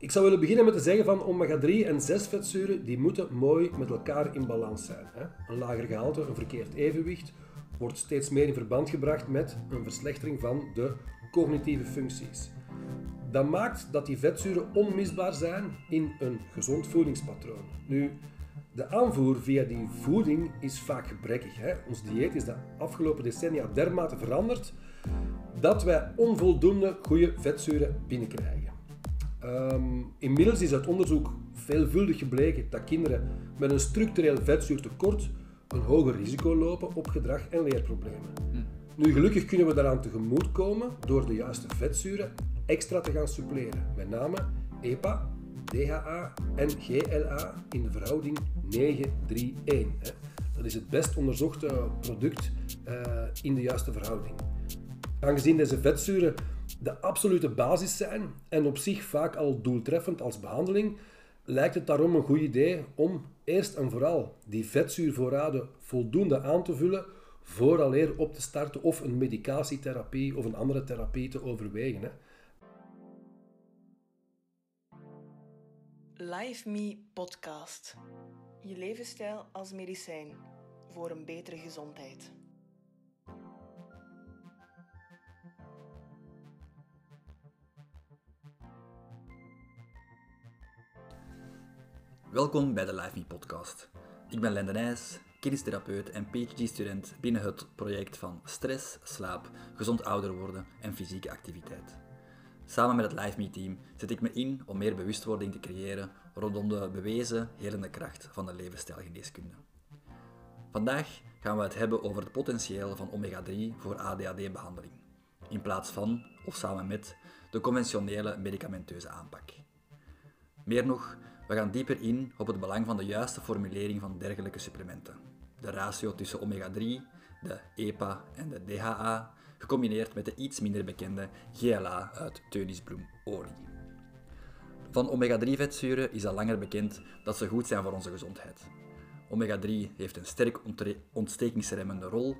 ik zou willen beginnen met te zeggen van omega-3 en 6 vetzuren die moeten mooi met elkaar in balans zijn. Hè? Een lager gehalte, een verkeerd evenwicht, wordt steeds meer in verband gebracht met een verslechtering van de cognitieve functies. Dat maakt dat die vetzuren onmisbaar zijn in een gezond voedingspatroon. Nu, de aanvoer via die voeding is vaak gebrekkig. Hè? Ons dieet is de afgelopen decennia dermate veranderd dat wij onvoldoende goede vetzuren binnenkrijgen. Um, inmiddels is uit onderzoek veelvuldig gebleken dat kinderen met een structureel vetzuurtekort een hoger risico lopen op gedrag- en leerproblemen. Hm. Nu, gelukkig kunnen we daaraan tegemoetkomen door de juiste vetzuren extra te gaan suppleren. Met name EPA, DHA en GLA in de verhouding 9-3-1. Dat is het best onderzochte product uh, in de juiste verhouding. Aangezien deze vetzuren de absolute basis zijn en op zich vaak al doeltreffend als behandeling, lijkt het daarom een goed idee om eerst en vooral die vetzuurvoorraden voldoende aan te vullen vooraleer op te starten of een medicatietherapie of een andere therapie te overwegen. Hè. Live Me Podcast. Je levensstijl als medicijn voor een betere gezondheid. Welkom bij de Live Me podcast. Ik ben Lende Nijs, kinesietherapeut en PhD-student binnen het project van stress, slaap, gezond ouder worden en fysieke activiteit. Samen met het Live Me team zet ik me in om meer bewustwording te creëren rondom de bewezen helende kracht van de levensstijlgeneeskunde. Vandaag gaan we het hebben over het potentieel van omega-3 voor ADHD-behandeling, in plaats van of samen met de conventionele medicamenteuze aanpak. Meer nog, we gaan dieper in op het belang van de juiste formulering van dergelijke supplementen. De ratio tussen omega-3, de EPA en de DHA, gecombineerd met de iets minder bekende GLA uit teunisbloemolie. Van omega-3-vetzuren is al langer bekend dat ze goed zijn voor onze gezondheid. Omega-3 heeft een sterk ontstekingsremmende rol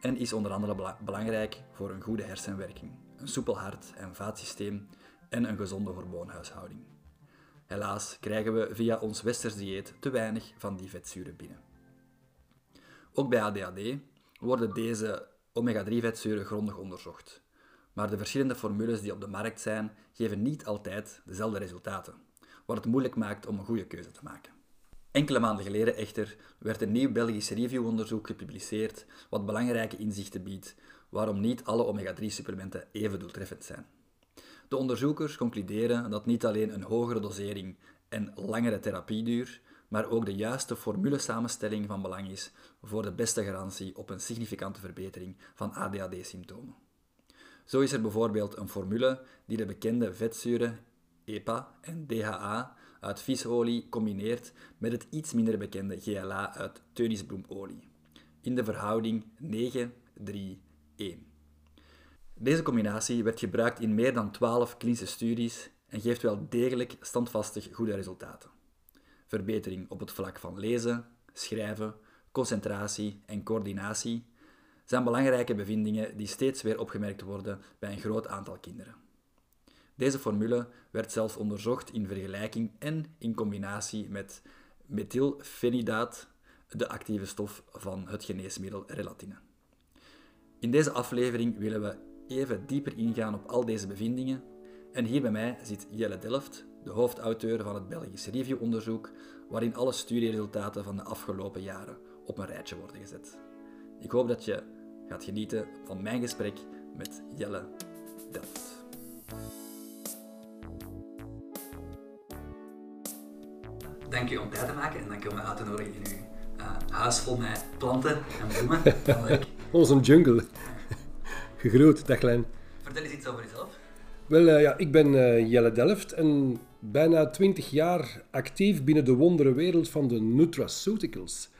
en is onder andere belangrijk voor een goede hersenwerking, een soepel hart- en vaatsysteem en een gezonde hormoonhuishouding. Helaas krijgen we via ons westers dieet te weinig van die vetzuren binnen. Ook bij ADHD worden deze omega-3-vetzuren grondig onderzocht. Maar de verschillende formules die op de markt zijn, geven niet altijd dezelfde resultaten, wat het moeilijk maakt om een goede keuze te maken. Enkele maanden geleden echter werd een nieuw Belgisch reviewonderzoek gepubliceerd wat belangrijke inzichten biedt waarom niet alle omega-3-supplementen even doeltreffend zijn. De onderzoekers concluderen dat niet alleen een hogere dosering en langere therapieduur, maar ook de juiste formulesamenstelling van belang is voor de beste garantie op een significante verbetering van ADHD-symptomen. Zo is er bijvoorbeeld een formule die de bekende vetzuren EPA en DHA uit visolie combineert met het iets minder bekende GLA uit teunisbloemolie, in de verhouding 9-3-1. Deze combinatie werd gebruikt in meer dan 12 klinische studies en geeft wel degelijk standvastig goede resultaten. Verbetering op het vlak van lezen, schrijven, concentratie en coördinatie zijn belangrijke bevindingen die steeds weer opgemerkt worden bij een groot aantal kinderen. Deze formule werd zelfs onderzocht in vergelijking en in combinatie met methylfenidaat, de actieve stof van het geneesmiddel relatine. In deze aflevering willen we even dieper ingaan op al deze bevindingen. En hier bij mij zit Jelle Delft, de hoofdauteur van het Belgisch reviewonderzoek, waarin alle studieresultaten van de afgelopen jaren op een rijtje worden gezet. Ik hoop dat je gaat genieten van mijn gesprek met Jelle Delft. Dank u om tijd te maken en dank u om mij uit te nodigen in uw uh, huis vol met planten en bloemen. Onze jungle gegroeid. Dag. Vertel eens iets over jezelf. Wel, uh, ja, ik ben uh, Jelle Delft en bijna 20 jaar actief binnen de wondere wereld van de nutraceuticals.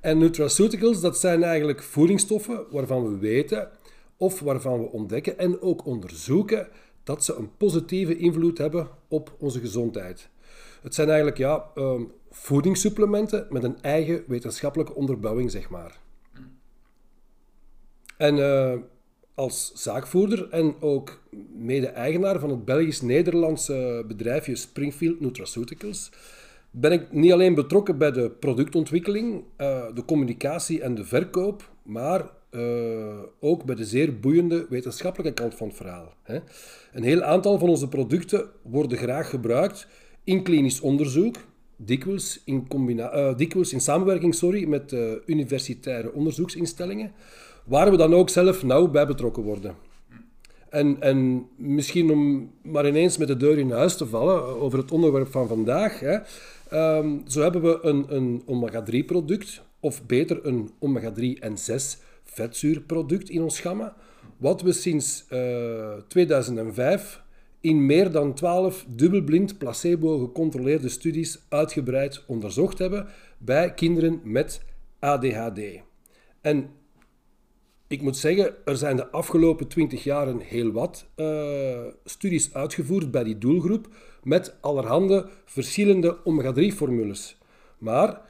En nutraceuticals, dat zijn eigenlijk voedingsstoffen waarvan we weten of waarvan we ontdekken en ook onderzoeken dat ze een positieve invloed hebben op onze gezondheid. Het zijn eigenlijk ja, um, voedingssupplementen met een eigen wetenschappelijke onderbouwing, zeg maar. En uh, als zaakvoerder en ook mede-eigenaar van het Belgisch-Nederlandse bedrijfje Springfield Nutraceuticals ben ik niet alleen betrokken bij de productontwikkeling, uh, de communicatie en de verkoop, maar uh, ook bij de zeer boeiende wetenschappelijke kant van het verhaal. Een heel aantal van onze producten worden graag gebruikt in klinisch onderzoek, dikwijls in, uh, dikwijls in samenwerking sorry, met universitaire onderzoeksinstellingen, waar we dan ook zelf nauw bij betrokken worden. En, en misschien om maar ineens met de deur in huis te vallen over het onderwerp van vandaag. Hè. Um, zo hebben we een, een omega-3 product, of beter een omega-3 en 6 vetzuurproduct in ons gamma, wat we sinds uh, eh, 2005 in meer dan 12 dubbelblind placebo-gecontroleerde studies uitgebreid onderzocht hebben bij kinderen met ADHD. En ik moet zeggen, er zijn de afgelopen 20 jaren heel wat uh, studies uitgevoerd bij die doelgroep met allerhande verschillende omega-3-formules. Maar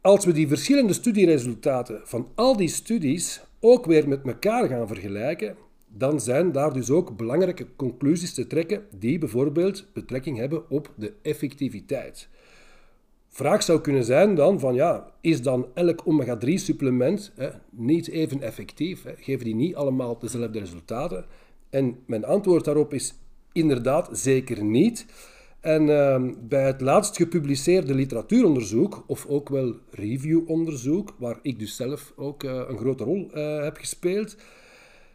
als we die verschillende studieresultaten van al die studies ook weer met elkaar gaan vergelijken, dan zijn daar dus ook belangrijke conclusies te trekken die bijvoorbeeld betrekking hebben op de effectiviteit. Vraag zou kunnen zijn dan van ja, is dan elk omega-3 supplement hè, niet even effectief? Geven die niet allemaal dezelfde resultaten? En mijn antwoord daarop is inderdaad zeker niet. En uh, bij het laatst gepubliceerde literatuuronderzoek, of ook wel reviewonderzoek, waar ik dus zelf ook uh, een grote rol uh, heb gespeeld,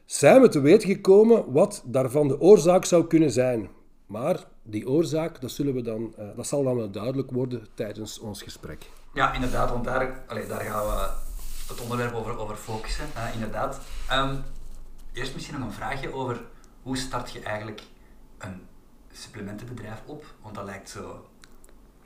zijn we te weten gekomen wat daarvan de oorzaak zou kunnen zijn. Maar die oorzaak, dat, zullen we dan, uh, dat zal dan wel duidelijk worden tijdens ons gesprek. Ja, inderdaad, want daar, daar gaan we het onderwerp over, over focussen. inderdaad. Um, eerst misschien nog een vraagje over hoe start je eigenlijk een supplementenbedrijf op? Want dat lijkt zo,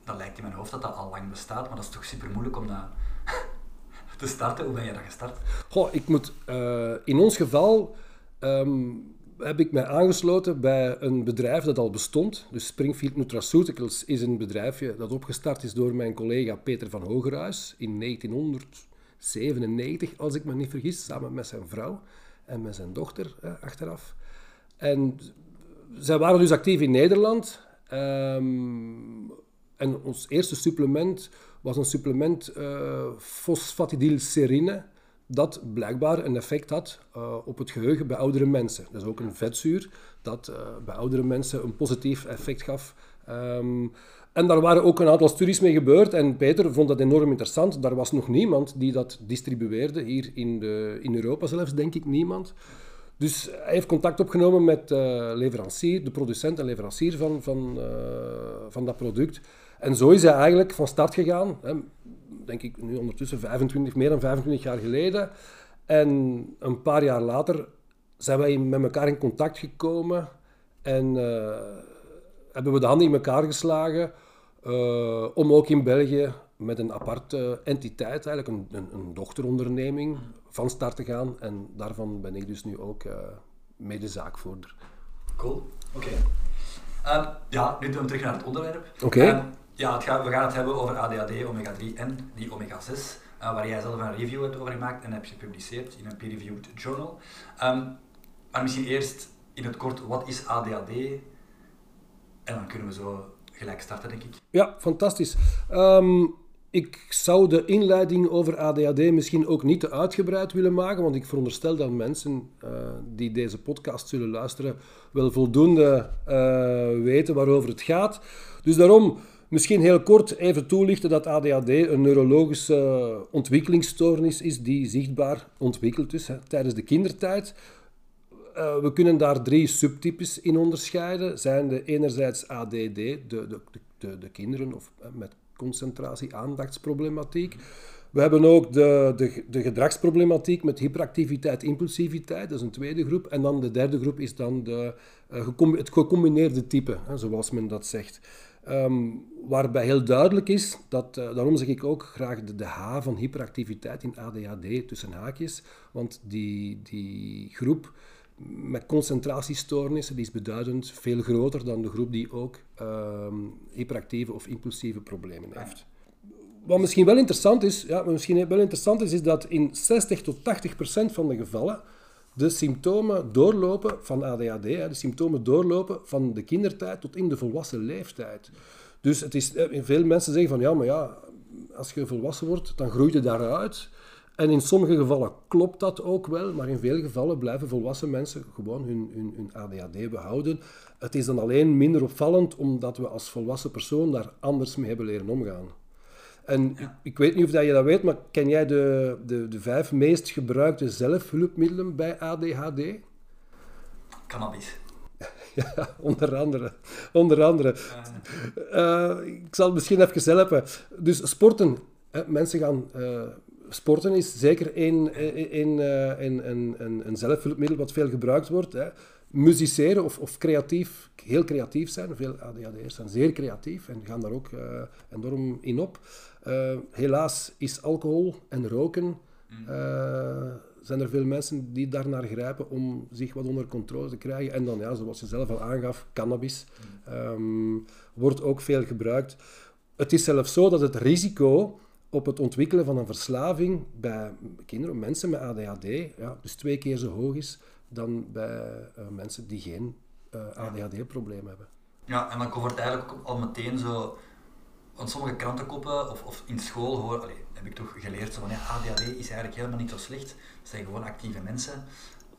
dat lijkt in mijn hoofd dat dat al lang bestaat, maar dat is toch super moeilijk om dat te starten. Hoe ben je dat gestart? Goh, ik moet uh, in ons geval um, heb ik mij aangesloten bij een bedrijf dat al bestond. Dus Springfield Nutraceuticals is een bedrijfje dat opgestart is door mijn collega Peter van Hogerhuis in 1997, als ik me niet vergis, samen met zijn vrouw en met zijn dochter eh, achteraf. En zij waren dus actief in Nederland. Um, en ons eerste supplement was een supplement uh, fosfatidylserine dat blijkbaar een effect had uh, op het geheugen bij oudere mensen. Is ook een vetzuur dat uh, bij oudere mensen een positief effect gaf. Um, en daar waren ook een aantal studies mee gebeurd en Peter vond dat enorm interessant. Daar was nog niemand die dat distribueerde, hier in, de, in Europa zelfs denk ik niemand. Dus hij heeft contact opgenomen met uh, leverancier, de producent en leverancier van, van, van dat product. En zo is hij eigenlijk van start gegaan. Denk ik nu ondertussen 25, meer dan 25 jaar geleden. En een paar jaar later zijn wij met elkaar in contact gekomen en uh, hebben we de handen in elkaar geslagen uh, om ook in België met een aparte entiteit, eigenlijk een, een, een, dochteronderneming, van start te gaan. En daarvan ben ik dus nu ook uh, medezaakvoerder. Cool, oké. Okay. Ehm, ja, nu doen we terug naar het onderwerp. Oké. Okay. Ehm, ja, we gaan het hebben over ADHD, omega-3 en die omega-6, uh, waar jij zelf een review hebt over gemaakt en heb je gepubliceerd in een peer-reviewed journal. Um, maar misschien eerst in het kort, wat is ADHD? En dan kunnen we zo gelijk starten, denk ik. Ja, fantastisch. Um, ik zou de inleiding over ADHD misschien ook niet te uitgebreid willen maken, want ik veronderstel dat mensen uh, die deze podcast zullen luisteren wel voldoende uh, weten waarover het gaat. Dus daarom Misschien heel kort even toelichten dat ADHD een neurologische ontwikkelingsstoornis is die zichtbaar ontwikkeld is hè, tijdens de kindertijd. Uh, we kunnen daar drie subtypes in onderscheiden. Zijn de enerzijds ADD, de, de, de, de kinderen of, uh, met concentratie, aandachtsproblematiek. We hebben ook de, de, de gedragsproblematiek met hyperactiviteit, impulsiviteit, dat is een tweede groep. En dan de derde groep is dan de, uh, het gecombineerde type, hè, zoals men dat zegt. Um, waarbij heel duidelijk is, dat, uh, daarom zeg ik ook graag de, de, H van hyperactiviteit in ADHD tussen haakjes, want die, die groep met concentratiestoornissen die is beduidend veel groter dan de groep die ook um, hyperactieve of impulsieve problemen heeft. Wat misschien wel interessant is, ja, wat misschien wel interessant is, is dat in 60 tot 80 procent van de gevallen de symptomen doorlopen van ADHD, de symptomen doorlopen van de kindertijd tot in de volwassen leeftijd. Dus het is, eh, veel mensen zeggen van ja, maar ja, als je volwassen wordt, dan groeit je daaruit. En in sommige gevallen klopt dat ook wel, maar in veel gevallen blijven volwassen mensen gewoon hun, hun, hun ADHD behouden. Het is dan alleen minder opvallend omdat we als volwassen persoon daar anders mee hebben leren omgaan. En ik, ik, weet niet of dat je dat weet, maar ken jij de, de, de vijf meest gebruikte zelfhulpmiddelen bij ADHD? Cannabis. Ja, onder andere. Onder andere. Uh, ik zal het misschien even helpen. Dus sporten. Hè, mensen gaan... Uh, sporten is zeker een, een, een, een, een zelfhulpmiddel wat veel gebruikt wordt. Hè. Musiceren of, of creatief, heel creatief zijn. Veel ADHD'ers zijn zeer creatief en gaan daar ook uh, enorm in op. Uh, helaas is alcohol en roken... Uh, zijn er veel mensen die daarnaar grijpen om zich wat onder controle te krijgen. En dan, ja, zoals je zelf al aangaf, cannabis um, wordt ook veel gebruikt. Het is zelfs zo dat het risico op het ontwikkelen van een verslaving bij kinderen, mensen met ADHD, ja, dus twee keer zo hoog is dan bij uh, mensen die geen uh, ADHD-probleem hebben. Ja, en dan komt het eigenlijk al meteen zo want sommige krantenkoppen of, of in school hoor, heb ik toch geleerd zo van ja, ADHD is eigenlijk helemaal niet zo slecht. Dat zijn gewoon actieve mensen.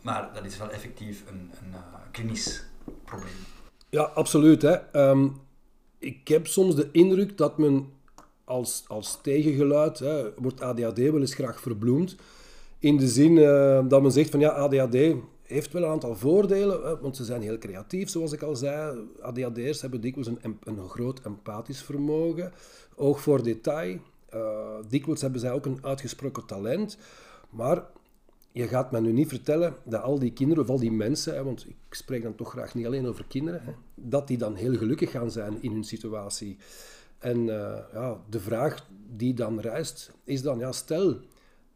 Maar dat is wel effectief een, een uh, klinisch probleem. Ja, absoluut. Hè. Um, ik heb soms de indruk dat men als, als tegengeluid, hè, wordt ADHD wel eens graag verbloemd. In de zin uh, dat men zegt van ja, ADHD heeft wel een aantal voordelen, want ze zijn heel creatief, zoals ik al zei. ADHD'ers hebben dikwijls een, een groot empathisch vermogen, oog voor detail. Uh, dikwijls hebben zij ook een uitgesproken talent. Maar je gaat me nu niet vertellen dat al die kinderen, of al die mensen, hè, want ik spreek dan toch graag niet alleen over kinderen, hè, dat die dan heel gelukkig gaan zijn in hun situatie. En uh, ja, de vraag die dan rijst, is dan, ja, stel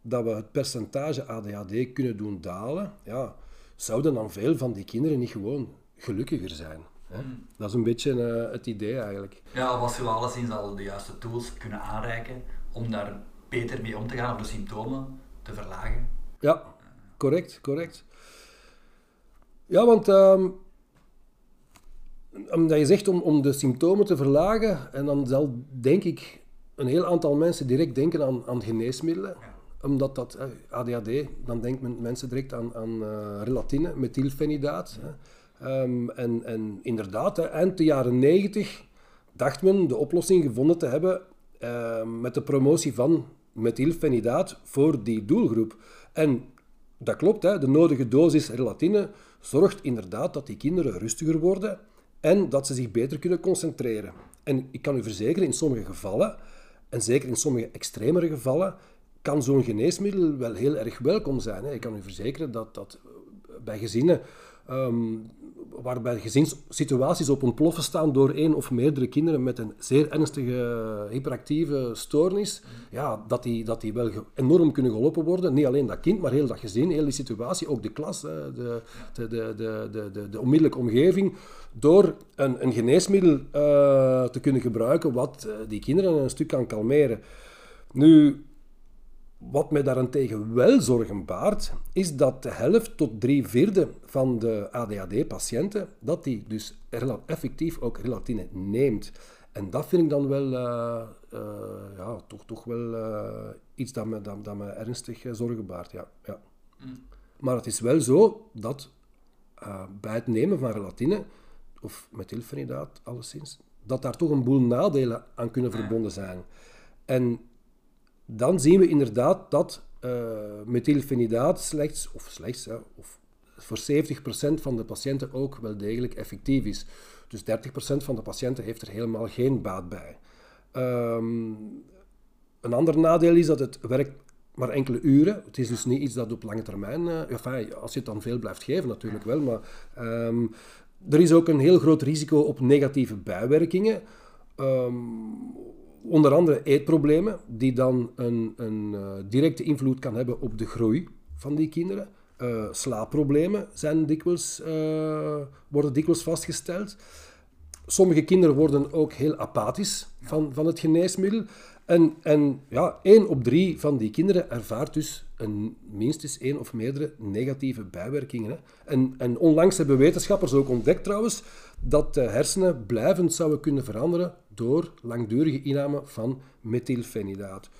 dat we het percentage ADHD kunnen doen dalen, ja, zouden dan veel van die kinderen niet gewoon gelukkiger zijn? Hè? Hmm. Dat is een beetje uh, het idee eigenlijk. Ja, als je alleszins al de juiste tools kunnen aanreiken om daar beter mee om te gaan, of de symptomen te verlagen. Ja, correct, correct. Ja, want um, omdat je zegt om, om de symptomen te verlagen, en dan zal denk ik een heel aantal mensen direct denken aan, aan geneesmiddelen. Ja omdat dat, eh, ADHD, dan denkt mensen direct aan, aan uh, relatine, methylfenidaat. Um, en, en inderdaad, hè, eind de jaren 90 dacht men de oplossing gevonden te hebben uh, met de promotie van methylfenidaat voor die doelgroep. En dat klopt, hè, de nodige dosis relatine zorgt inderdaad dat die kinderen rustiger worden en dat ze zich beter kunnen concentreren. En ik kan u verzekeren, in sommige gevallen, en zeker in sommige extremere gevallen, kan zo'n geneesmiddel wel heel erg welkom zijn. Hè. Ik kan u verzekeren dat, dat bij gezinnen um, waarbij gezinssituaties op ontploffen staan door één of meerdere kinderen met een zeer ernstige hyperactieve stoornis, ja, dat, die, dat die wel enorm kunnen geholpen worden. Niet alleen dat kind, maar heel dat gezin, heel die situatie, ook de klas, de, de, de, de, de, de, de onmiddellijke omgeving, door een, een geneesmiddel uh, te kunnen gebruiken wat die kinderen een stuk kan kalmeren. Nu, wat mij daarentegen wel zorgen baart, is dat de helft tot drie vierde van de ADHD-patiënten, dat die dus effectief ook relatine neemt. En dat vind ik dan wel, uh, uh, ja, toch, toch wel uh, iets dat me, dat, dat me ernstig zorgen baart. Ja, ja. Mm. Maar het is wel zo dat bij het nemen van relatine, of methylfenidaat alleszins, dat daar toch een boel nadelen aan kunnen verbonden zijn. En dan zien we inderdaad dat uh, methylfenidaat slechts, of slechts, of voor 70% van de patiënten ook wel degelijk effectief is. Dus 30% van de patiënten heeft er helemaal geen baat bij. Um, een ander nadeel is dat het werkt maar enkele uren. Het is dus niet iets dat op lange termijn, uh, als je het dan veel blijft geven natuurlijk wel, maar um, er is ook een heel groot risico op negatieve bijwerkingen. Um, onder andere eetproblemen, die dan een, een uh, directe invloed kan hebben op de groei van die kinderen. Uh, slaapproblemen zijn dikwijls, uh, worden dikwijls vastgesteld. sommige kinderen worden ook heel apathisch van, van het geneesmiddel. En, en ja, één op drie van die kinderen ervaart dus een, minstens één of meerdere negatieve bijwerkingen. En, en onlangs hebben wetenschappers ook ontdekt trouwens dat de hersenen blijvend zouden kunnen veranderen door langdurige inname van methylfenidaat.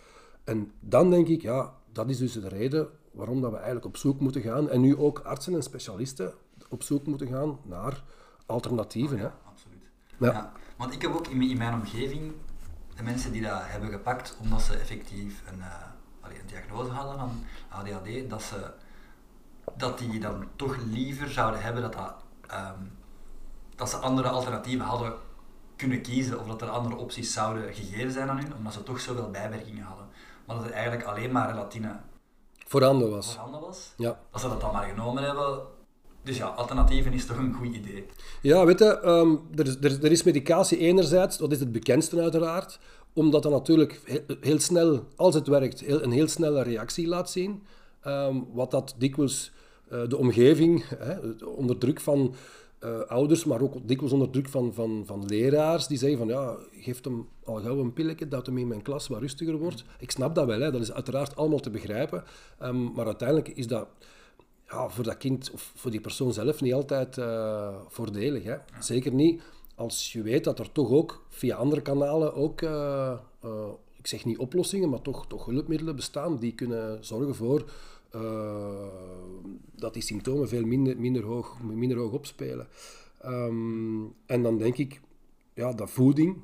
En dan denk ik, ja, dat is dus de reden waarom dat we eigenlijk op zoek moeten gaan, en nu ook artsen en specialisten op zoek moeten gaan naar alternatieven. ja, hè. absoluut. Ja. Ja. want ik heb ook in, mijn- in mijn omgeving de mensen die dat hebben gepakt omdat ze effectief een, eh, een diagnose hadden van ADHD, dat, ze, dat die dan toch liever zouden hebben dat, dat, ehm, dat ze andere alternatieven hadden kunnen kiezen of dat er andere opties zouden gegeven zijn aan hun, omdat ze toch zoveel bijwerkingen hadden. Maar dat het eigenlijk alleen maar relatine Voorhanden was. voorhanden was. Ja. Dat ze dat dan maar genomen hebben. Dus ja, alternatieven is toch een goed idee. Ja, weet je, ehm, er, is- er, er is medicatie enerzijds, dat is het bekendste uiteraard, omdat dat natuurlijk heel, heel snel, als het werkt, heel, een heel snelle reactie laat zien. Ehm, wat dat dikwijls eh, de omgeving, hè, onder druk van eh, ouders, maar ook dikwijls onder druk van, van, van leraars, die zeggen van ja, geef hem al gauw een pilletje dat hem in mijn klas wat rustiger wordt. Ik snap dat wel, hè, dat is uiteraard allemaal te begrijpen, Ehm, maar uiteindelijk is dat ja, voor dat kind of voor die persoon zelf niet altijd eh, voordelig. Hè? Zeker niet als je weet dat er toch ook via andere kanalen ook, eh, ik zeg niet oplossingen, maar toch, toch hulpmiddelen bestaan die kunnen zorgen voor dat die symptomen veel minder, minder, hoog, minder hoog opspelen. Ehm, en dan denk ik ja, dat voeding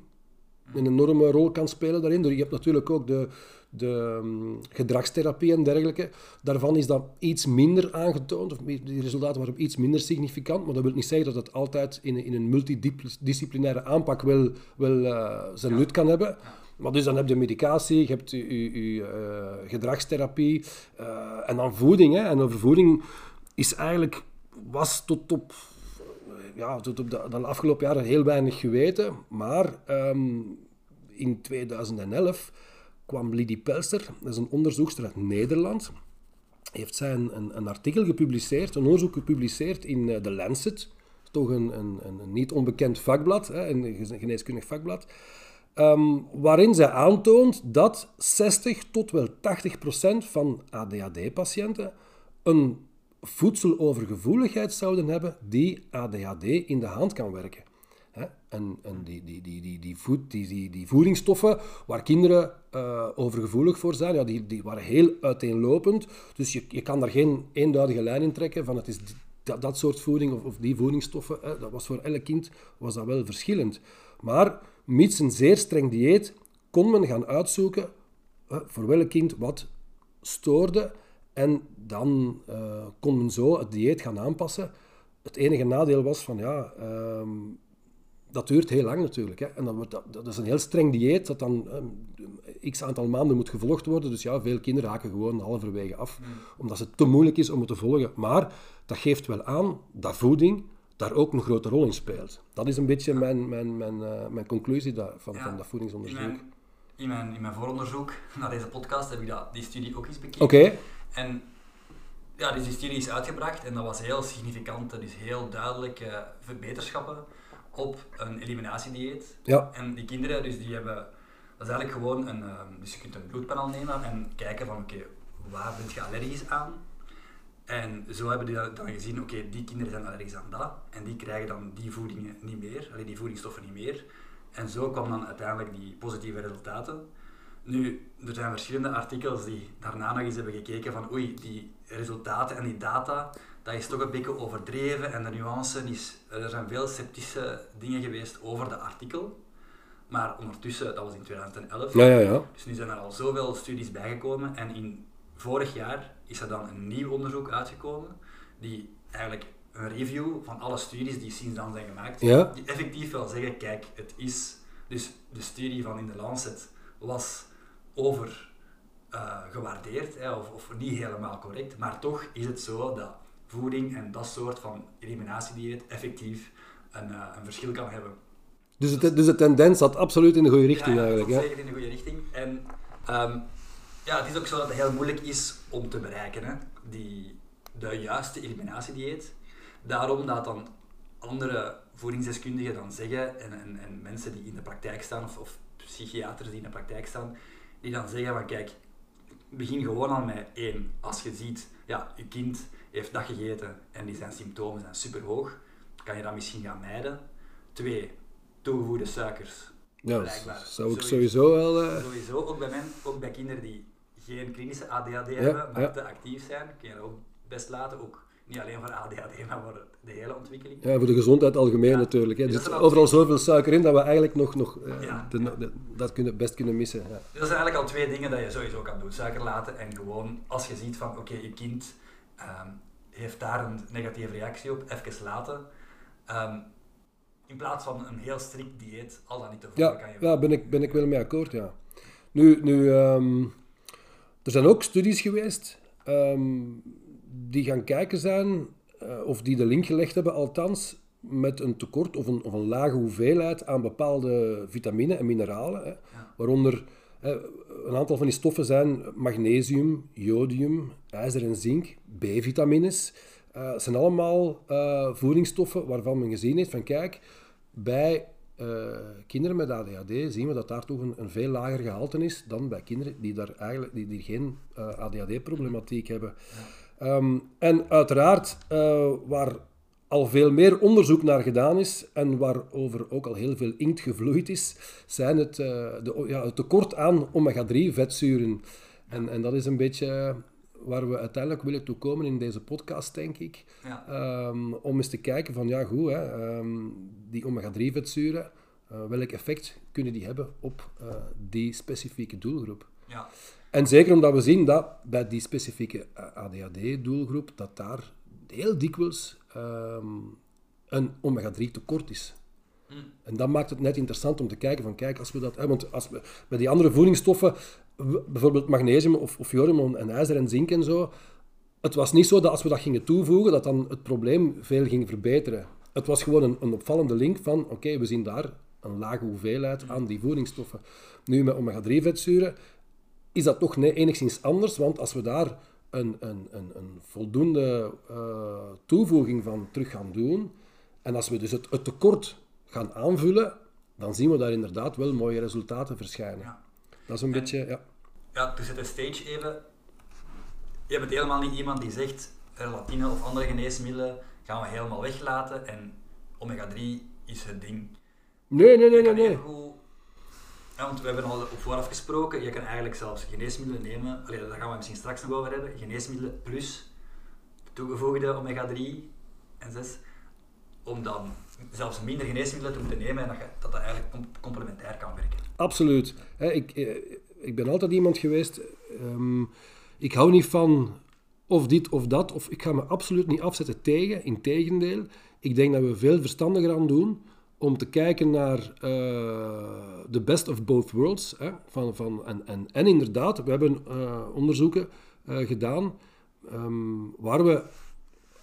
een enorme rol kan spelen daarin. Je hebt natuurlijk ook de, de mm, gedragstherapie en dergelijke. Daarvan is dat iets minder aangetoond, of die resultaten waren iets minder significant, maar dat wil niet zeggen dat het altijd in, een- in een multidisciplinaire aanpak wel, wel eh, zijn nut kan hebben. Maar dus dan heb je medicatie, je hebt je, eh, gedragstherapie eh, en dan voeding. Hè. En over voeding is eigenlijk, was tot op ja, tot op de, de afgelopen jaren heel weinig geweten. Maar ehm, in 2011 kwam Lidie Pelster, dat is een onderzoekster uit Nederland, heeft zij een, een, artikel gepubliceerd, een onderzoek gepubliceerd in eh, The Lancet, toch een, een, een, niet onbekend vakblad, hè, een gene- geneeskundig vakblad, ehm, waarin zij aantoont dat 60 tot wel 80 procent van ADHD-patiënten een voedselovergevoeligheid zouden hebben die ADHD in de hand kan werken. En, die, die, die, die, voed, die, voedingsstoffen waar kinderen eh, overgevoelig voor zijn, ja, die, die waren heel uiteenlopend. Dus je, je kan daar geen eenduidige lijn in trekken van het is dat, dat soort voeding of, of die voedingsstoffen. Hè, dat was voor elk kind was dat wel verschillend. Maar mits een zeer streng dieet kon men gaan uitzoeken hè, voor welk kind wat stoorde. En dan eh, kon men zo het dieet gaan aanpassen. Het enige nadeel was van ja, ehm, dat duurt heel lang natuurlijk. Hè. En dan wordt dat, dat is een heel streng dieet dat dan ehm, x aantal maanden moet gevolgd worden. Dus ja, veel kinderen haken gewoon halverwege af, omdat het te moeilijk is om het te volgen. Maar dat geeft wel aan dat voeding daar ook een grote rol in speelt. Dat is een beetje mijn, mijn, mijn, eh, mijn conclusie da- van, Ja, van dat In voedingsonderzoek. mijn, in, mijn, in mijn vooronderzoek naar deze podcast heb ik dat, die studie ook eens bekeken. Oké, En ja, dus die studie is uitgebracht en dat was heel significant. Is heel duidelijke verbeterschappen op een eliminatiedieet. ja. En die kinderen, dus die hebben, dat is eigenlijk gewoon een, ehm, dus je kunt een bloedpanel nemen en kijken van oké, waar ben je allergisch aan? En zo hebben die dan gezien, oké, die kinderen zijn allergisch aan dat en die krijgen dan die voedingen niet meer, allee, die voedingsstoffen niet meer. En zo kwam dan uiteindelijk die positieve resultaten. Nu, er zijn verschillende artikels die daarna nog eens hebben gekeken van oei, die resultaten en die data, dat is toch een beetje overdreven en de nuance is, er zijn veel sceptische dingen geweest over de artikel. Maar ondertussen, dat was in 2011, Ja, ja, ja. dus nu zijn er al zoveel studies bijgekomen en in vorig jaar is er dan een nieuw onderzoek uitgekomen die eigenlijk een review van alle studies die sinds dan zijn gemaakt, Ja. die effectief wel zeggen, kijk, het is, dus de studie van in de Lancet was over eh, gewaardeerd, hè, of, of niet helemaal correct, maar toch is het zo dat voeding en dat soort van eliminatiedieet effectief een, eh, een verschil kan hebben. Dus, het, dus de tendens zat absoluut in de goede richting ja, eigenlijk. Hè? zeker in de goede richting. En ehm, ja, het is ook zo dat het heel moeilijk is om te bereiken, hè, die, de juiste eliminatiedieet. Daarom dat dan andere voedingsdeskundigen dan zeggen, en, en, en mensen die in de praktijk staan, of, of psychiaters die in de praktijk staan, die dan zeggen van kijk, begin gewoon al met één. Als je ziet, ja, je kind heeft dat gegeten en die zijn symptomen zijn super hoog, kan je dat misschien gaan mijden. Twee, toegevoegde suikers. Ja, Blijkbaar. zou ik Sowieso. sowieso wel... eh, Sowieso, ook bij, men, ook bij kinderen die geen klinische ADHD hebben, maar te actief zijn, kun je dat ook best laten. Ook niet alleen voor ADHD, maar voor de hele ontwikkeling. Ja, voor de gezondheid algemeen Ja. natuurlijk. Hè. Er Dus dat zit overal zoveel suiker in dat we eigenlijk nog, nog eh, Ja. de- de- dat kunnen, best kunnen missen. Ja. Dus dat zijn eigenlijk al twee dingen dat je sowieso kan doen. Suiker laten en gewoon, als je ziet van, oké, je kind ehm, heeft daar een negatieve reactie op, even laten. Ehm, in plaats van een heel strikt dieet, al dan niet te volgen, Ja, kan je... ja ben, ik, ben ik wel mee akkoord, ja. Nu, nu ehm, er zijn ook studies geweest ehm, die gaan kijken zijn, eh, of die de link gelegd hebben althans, met een tekort of een, of een lage hoeveelheid aan bepaalde vitamine en mineralen. Hè, waaronder een aantal van die stoffen zijn magnesium, jodium, ijzer en zink, B-vitamines. Eh, Het zijn allemaal eh, voedingsstoffen waarvan men gezien heeft van kijk, bij eh, kinderen met ADHD zien we dat daar toch een, een veel lager gehalte is dan bij kinderen die, daar eigenlijk, die, die geen eh, ADHD-problematiek hebben. Ehm, en uiteraard, eh, waar al veel meer onderzoek naar gedaan is en waarover ook al heel veel inkt gevloeid is, zijn het, de, ja, het tekort aan omega-3-vetzuren. En, en dat is een beetje waar we uiteindelijk willen toe komen in deze podcast, denk ik. Ja. Ehm, om eens te kijken van, ja goed, hè, ehm, die omega-3-vetzuren, eh, welk effect kunnen die hebben op eh, die specifieke doelgroep? Ja. En zeker omdat we zien dat bij die specifieke ADHD-doelgroep, dat daar heel dikwijls ehm, een omega-3 tekort is. En dat maakt het net interessant om te kijken van, kijk, als we dat... Hè, want als we, bij die andere voedingsstoffen, bijvoorbeeld magnesium of, of jodium en ijzer en zink en zo, het was niet zo dat als we dat gingen toevoegen, dat dan het probleem veel ging verbeteren. Het was gewoon een, een opvallende link van, oké, we zien daar een lage hoeveelheid aan die voedingsstoffen. Nu met omega-3-vetzuren is dat toch enigszins anders, want als we daar een, een, een, een voldoende eh, toevoeging van terug gaan doen, en als we dus het, het tekort gaan aanvullen, dan zien we daar inderdaad wel mooie resultaten verschijnen. Dat is een beetje, ja. Ja, dus zet de stage even. Je bent helemaal niet iemand die zegt, relatine of andere geneesmiddelen gaan we helemaal weglaten en omega-3 is het ding. Nee, nee, nee, nee, nee. even goed- Ja, want we hebben al op vooraf gesproken, je kan eigenlijk zelfs geneesmiddelen nemen, Allee, daar gaan we misschien straks nog over hebben, geneesmiddelen plus toegevoegde omega-3 en 6, om dan zelfs minder geneesmiddelen te moeten nemen en dat dat, eigenlijk com- complementair kan werken. Absoluut. Ik, eh, ik ben altijd iemand geweest. ehm, ik hou niet van of dit of dat, of ik ga me absoluut niet afzetten tegen. Integendeel, ik denk dat we veel verstandiger aan doen om te kijken naar de best of both worlds. Hè, van, van, en, en, en inderdaad, we hebben eh, onderzoeken eh, gedaan ehm, waar we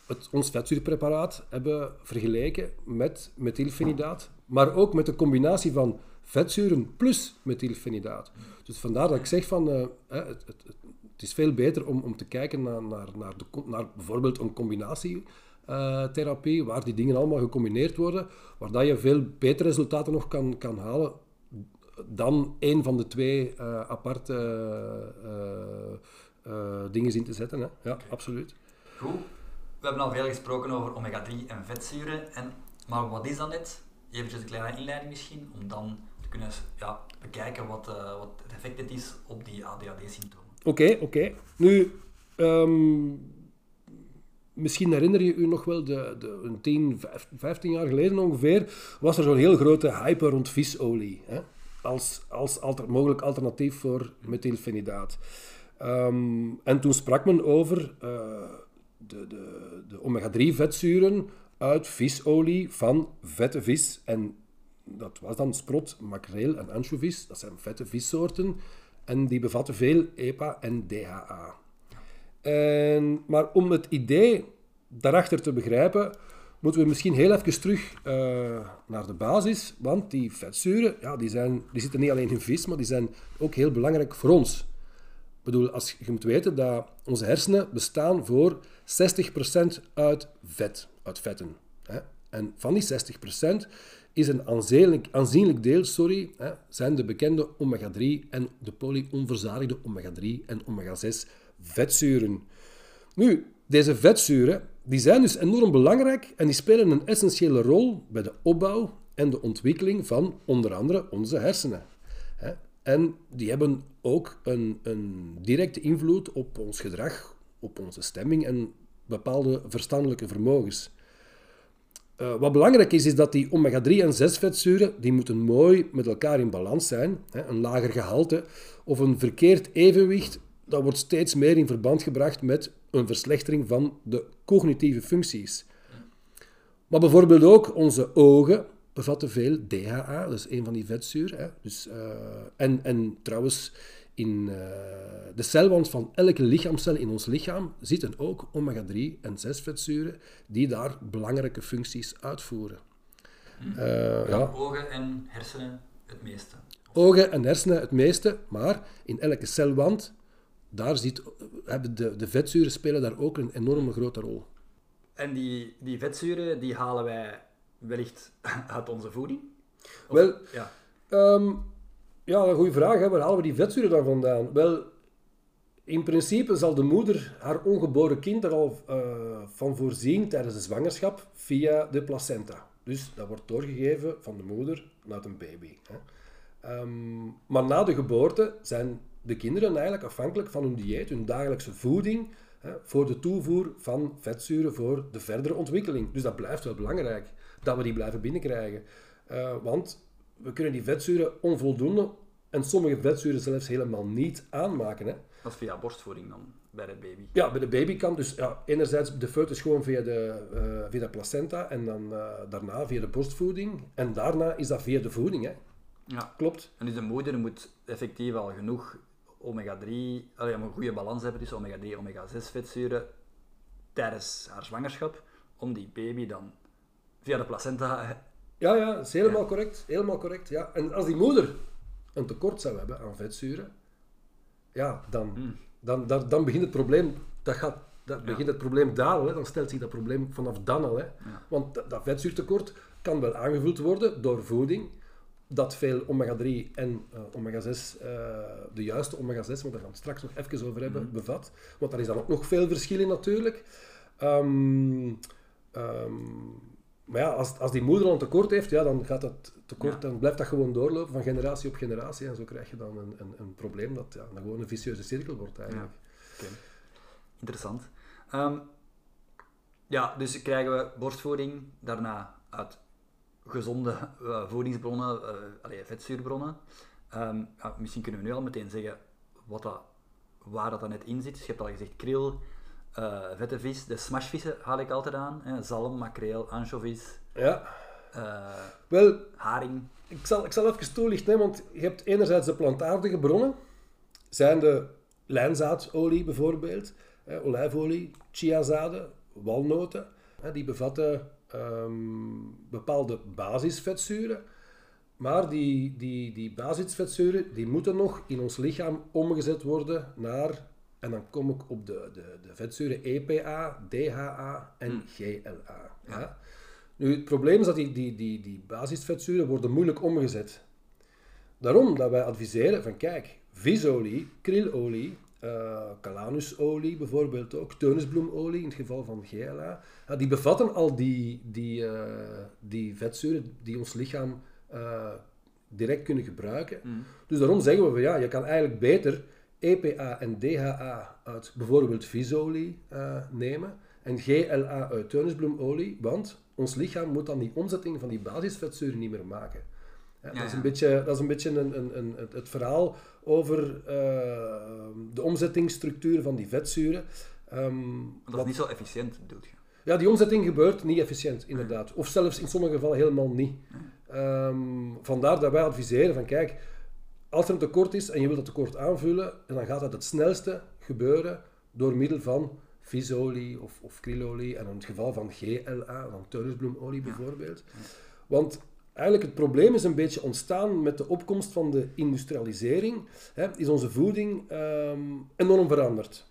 het, ons vetzuurpreparaat hebben vergeleken met methylfenidaat, maar ook met de combinatie van vetzuren plus methylfenidaat. Dus vandaar dat ik zeg van, eh, het, het, het, is veel beter om, om te kijken naar, naar, naar, de, naar bijvoorbeeld een combinatietherapie, waar die dingen allemaal gecombineerd worden, waar dat je veel betere resultaten nog kan, kan halen dan één van de twee eh, aparte eh, eh, dingen in te zetten. Hè. Ja, absoluut. Goed, we hebben al veel gesproken over omega-3 en vetzuren, en, maar wat is dat net? Even een kleine inleiding misschien, om dan te kunnen ja, bekijken wat, eh, wat het effect het is op die ADHD-symptomen. Oké, oké. Nu, ehm, misschien herinner je u nog wel, de, de, een 10, vijf- 15 jaar geleden ongeveer, was er zo'n heel grote hype rond visolie. Hè? Als, als mogelijk alternatief voor methylfenidaat. Ehm, en toen sprak men over eh, de, de, de omega-3-vetzuren uit visolie van vette vis. En dat was dan sprot, makreel en anchovies. Dat zijn vette vissoorten. En die bevatten veel EPA en DHA. En, maar om het idee daarachter te begrijpen, moeten we misschien heel even terug eh, naar de basis. Want die vetzuren, ja, die, zijn, die zitten niet alleen in vis, maar die zijn ook heel belangrijk voor ons. Bedoel, als je moet weten dat onze hersenen bestaan voor 60% uit vet, uit vetten. Hè? En van die 60% is een aanzienlijk, aanzienlijk deel sorry, hè, zijn de bekende omega-3 en de polyonverzadigde omega-3 en omega-6 vetzuren. Nu, deze vetzuren die zijn dus enorm belangrijk en die spelen een essentiële rol bij de opbouw en de ontwikkeling van onder andere onze hersenen. En die hebben ook een, een directe invloed op ons gedrag, op onze stemming en bepaalde verstandelijke vermogens. Uh, wat belangrijk is, is dat die omega-3 en 6 vetzuren, die moeten mooi met elkaar in balans zijn. Hè. Een lager gehalte of een verkeerd evenwicht, dat wordt steeds meer in verband gebracht met een verslechtering van de cognitieve functies. Maar bijvoorbeeld ook onze ogen bevatten veel DHA, dat is een van die vetzuren. Hè. Dus, uh, en, en trouwens, in uh, de celwand van elke lichaamcel in ons lichaam zitten ook omega-3 en 6 vetzuren die daar belangrijke functies uitvoeren. Uh, ja. Ogen en hersenen het meeste. Ogen en hersenen het meeste, maar in elke celwand, daar zit, hebben de, de vetzuren spelen daar ook een enorme grote rol. En die, die vetzuren die halen wij wellicht uit onze voeding? Wel, ja. Um, ja, een goede vraag. Hè. Waar halen we die vetzuren dan vandaan? Wel, in principe zal de moeder haar ongeboren kind er al uh, van voorzien tijdens de zwangerschap via de placenta. Dus dat wordt doorgegeven van de moeder naar een baby. Hè. Um, maar na de geboorte zijn de kinderen eigenlijk afhankelijk van hun dieet, hun dagelijkse voeding, hè, voor de toevoer van vetzuren voor de verdere ontwikkeling. Dus dat blijft wel belangrijk, dat we die blijven binnenkrijgen. Uh, want we kunnen die vetzuren onvoldoende en sommige vetzuren zelfs helemaal niet aanmaken. Hè. Dat is via borstvoeding dan, bij de baby? Ja, bij de baby kan dus ja, enerzijds de foetus gewoon via de, uh, via de placenta en dan uh, daarna via de borstvoeding. En daarna is dat via de voeding. Hè. Ja. Klopt. En dus de moeder moet effectief al genoeg omega-3, om een goede balans hebben tussen omega-3 omega-6 vetzuren tijdens haar zwangerschap, om die baby dan via de placenta ja, ja, dat is helemaal correct. Helemaal correct, ja. En als die moeder een tekort zou hebben aan vetzuren, ja, dan, hmm. dan, dan, dan begint het probleem, dat gaat, dat begint het probleem dalen. Hè. Dan stelt zich dat probleem vanaf dan al. Hè. Want dat, dat vetzuurtekort kan wel aangevuld worden door voeding, dat veel omega-3 en uh, omega-6, uh, de juiste omega-6, want daar gaan we het straks nog even over hebben, hmm. bevat. Want daar is dan ook nog veel verschil in natuurlijk. Um, maar ja, als, als die moeder een tekort heeft, ja, dan gaat dat tekort, dan blijft dat gewoon doorlopen van generatie op generatie. En zo krijg je dan een, een, een probleem dat ja, dan gewoon een vicieuze cirkel wordt eigenlijk. Ja. Interessant. Um, ja, dus krijgen we borstvoeding, daarna uit gezonde uh, voedingsbronnen, uh, allee, vetzuurbronnen. Um, ja, misschien kunnen we nu al meteen zeggen wat dat, waar dat dan net in zit. Dus je hebt al gezegd kril, uh, vette vis, de smashvissen haal ik altijd aan. Hè. Zalm, makreel, anchovies. Ja. Uh, Wel, haring. Ik zal, ik zal even toelichten, want je hebt enerzijds de plantaardige bronnen. Zijn de lijnzaadolie bijvoorbeeld, hè, olijfolie, chiazaden, walnoten. Hè, die bevatten um, bepaalde basisvetzuren. Maar die, die, die basisvetzuren die moeten nog in ons lichaam omgezet worden naar en dan kom ik op de, de, de vetzuren EPA, DHA en hmm. GLA. Ja. Nu, het probleem is dat die, die, die, die basisvetzuren worden moeilijk omgezet. Daarom dat wij adviseren van kijk, visolie, krilolie, uh, calanusolie bijvoorbeeld ook, teunisbloemolie in het geval van GLA, die bevatten al die, die, uh, die vetzuren die ons lichaam uh, direct kunnen gebruiken. Hmm. Dus daarom zeggen we van ja, je kan eigenlijk beter EPA en DHA uit bijvoorbeeld visolie uh, nemen en GLA uit teunisbloemolie, want ons lichaam moet dan die omzetting van die basisvetzuren niet meer maken. Ja, dat, is een beetje, dat is een beetje een, een, een, het verhaal over uh, de omzettingsstructuur van die vetzuren. Um, dat is niet zo efficiënt, bedoel je? Ja, die omzetting gebeurt niet efficiënt, inderdaad. Of zelfs in sommige gevallen helemaal niet. Um, vandaar dat wij adviseren van, kijk, als er een tekort is en je wilt dat tekort aanvullen, dan gaat dat het snelste gebeuren door middel van visolie of, of krilolie en in het geval van GLA, van teunisbloemolie bijvoorbeeld. Want eigenlijk het probleem is een beetje ontstaan met de opkomst van de industrialisering, hè, is onze voeding um, enorm veranderd.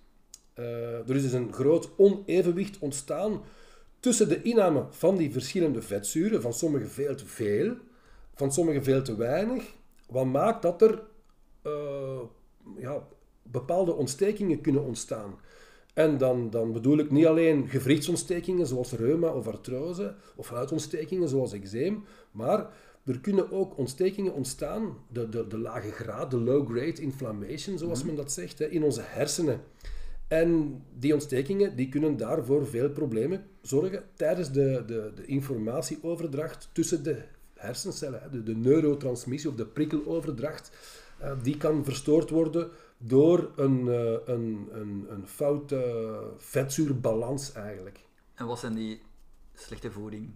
Uh, er is dus een groot onevenwicht ontstaan tussen de inname van die verschillende vetzuren, van sommige veel te veel, van sommige veel te weinig, wat maakt dat er uh, ja, bepaalde ontstekingen kunnen ontstaan. En dan, dan bedoel ik niet alleen gewrichtsontstekingen zoals reuma of artrose, of huidontstekingen zoals eczeem, maar er kunnen ook ontstekingen ontstaan, de, de, de lage graad, de low-grade inflammation, zoals mhm. men dat zegt, in onze hersenen. En die ontstekingen die kunnen daarvoor veel problemen zorgen tijdens de, de, de informatieoverdracht tussen de hersencellen. De, de neurotransmissie of de prikkeloverdracht, uh, die kan verstoord worden door een, uh, een, een, een foute vetzuurbalans eigenlijk. En wat zijn die slechte voeding?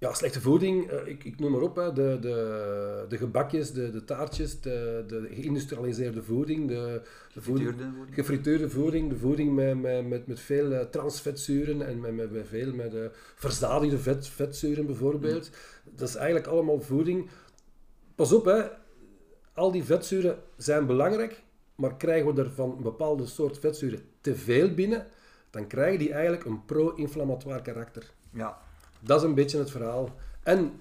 Ja, slechte voeding, uh, ik, ik noem maar op, hè, de, de, de gebakjes, de, de taartjes, de, de geïndustrialiseerde voeding, de, de voeding, voeding, gefrituurde voeding, de voeding met, met, met, met veel uh, transvetzuren en met, met, met veel met uh, verzadigde vet, vetzuren bijvoorbeeld. Mm. Dat is eigenlijk allemaal voeding. Pas op, hè, al die vetzuren zijn belangrijk, maar krijgen we er van een bepaalde soort vetzuren te veel binnen, dan krijgen die eigenlijk een pro-inflammatoire karakter. Ja. Dat is een beetje het verhaal. En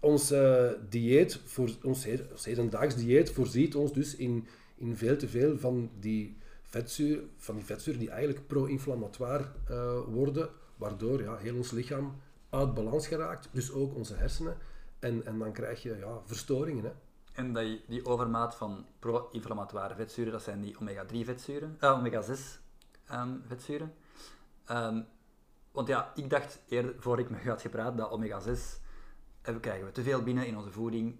ons uh, dieet, voor, ons, ons hedendaags dieet voorziet ons dus in, in veel te veel van die vetzuren, van die vetzuren die eigenlijk pro-inflammatoire uh, worden, waardoor ja, heel ons lichaam uit balans geraakt, dus ook onze hersenen. En, en dan krijg je ja, verstoringen. Hè. En die, die overmaat van pro-inflammatoire vetzuren, dat zijn die omega-3 vetzuren, uh, omega-6 um, vetzuren. Um, want ja, ik dacht eerder, voor ik met u had gepraat, dat omega-6 eh, krijgen we te veel binnen in onze voeding.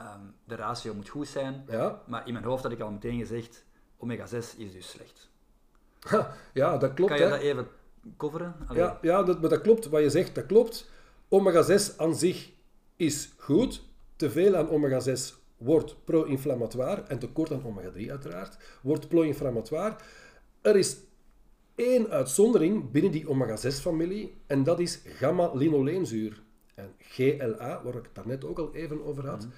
Um, de ratio moet goed zijn. Ja. Maar in mijn hoofd had ik al meteen gezegd, omega-6 is dus slecht. ja, dat klopt. Kan je hè? dat even coveren? Ja, ja dat, maar dat klopt. Wat je zegt, dat klopt. Omega-6 aan zich is goed. Te veel aan omega-6 wordt pro-inflammatoire en tekort aan omega-3 uiteraard, wordt pro-inflammatoire. Er is één uitzondering binnen die omega-6-familie en dat is gamma-linoleenzuur. En GLA, waar ik het daarnet ook al even over had, mhm.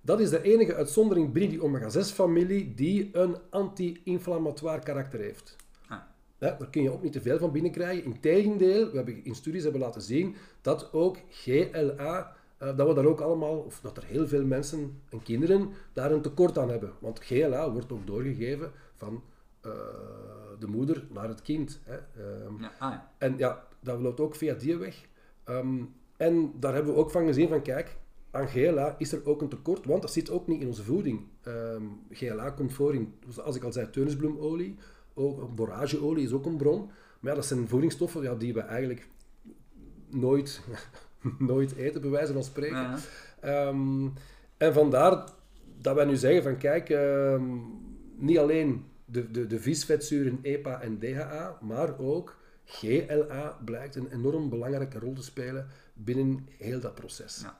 dat is de enige uitzondering binnen die omega-6-familie die een anti-inflammatoire karakter heeft. Ah. Ja, daar kun je ook niet te veel van binnenkrijgen. Integendeel, we hebben in studies hebben laten zien dat ook GLA uh, dat we daar ook allemaal, of dat er heel veel mensen en kinderen daar een tekort aan hebben. Want GLA wordt ook doorgegeven van uh, de moeder naar het kind. Hè. Um, ja, ah, ja. En ja, dat loopt ook via die weg. Um, en daar hebben we ook van gezien van, kijk, aan GLA is er ook een tekort, want dat zit ook niet in onze voeding. Um, GLA komt voor in, als ik al zei, teunisbloemolie, ook borageolie is ook een bron. Maar ja, dat zijn voedingsstoffen ja, die we eigenlijk nooit nooit eten, bij wijze van spreken. Ehm, en vandaar dat wij nu zeggen van kijk, ehm, niet alleen de, de, de visvetzuren EPA en DHA, maar ook GLA blijkt een enorm belangrijke rol te spelen binnen heel dat proces. Ja.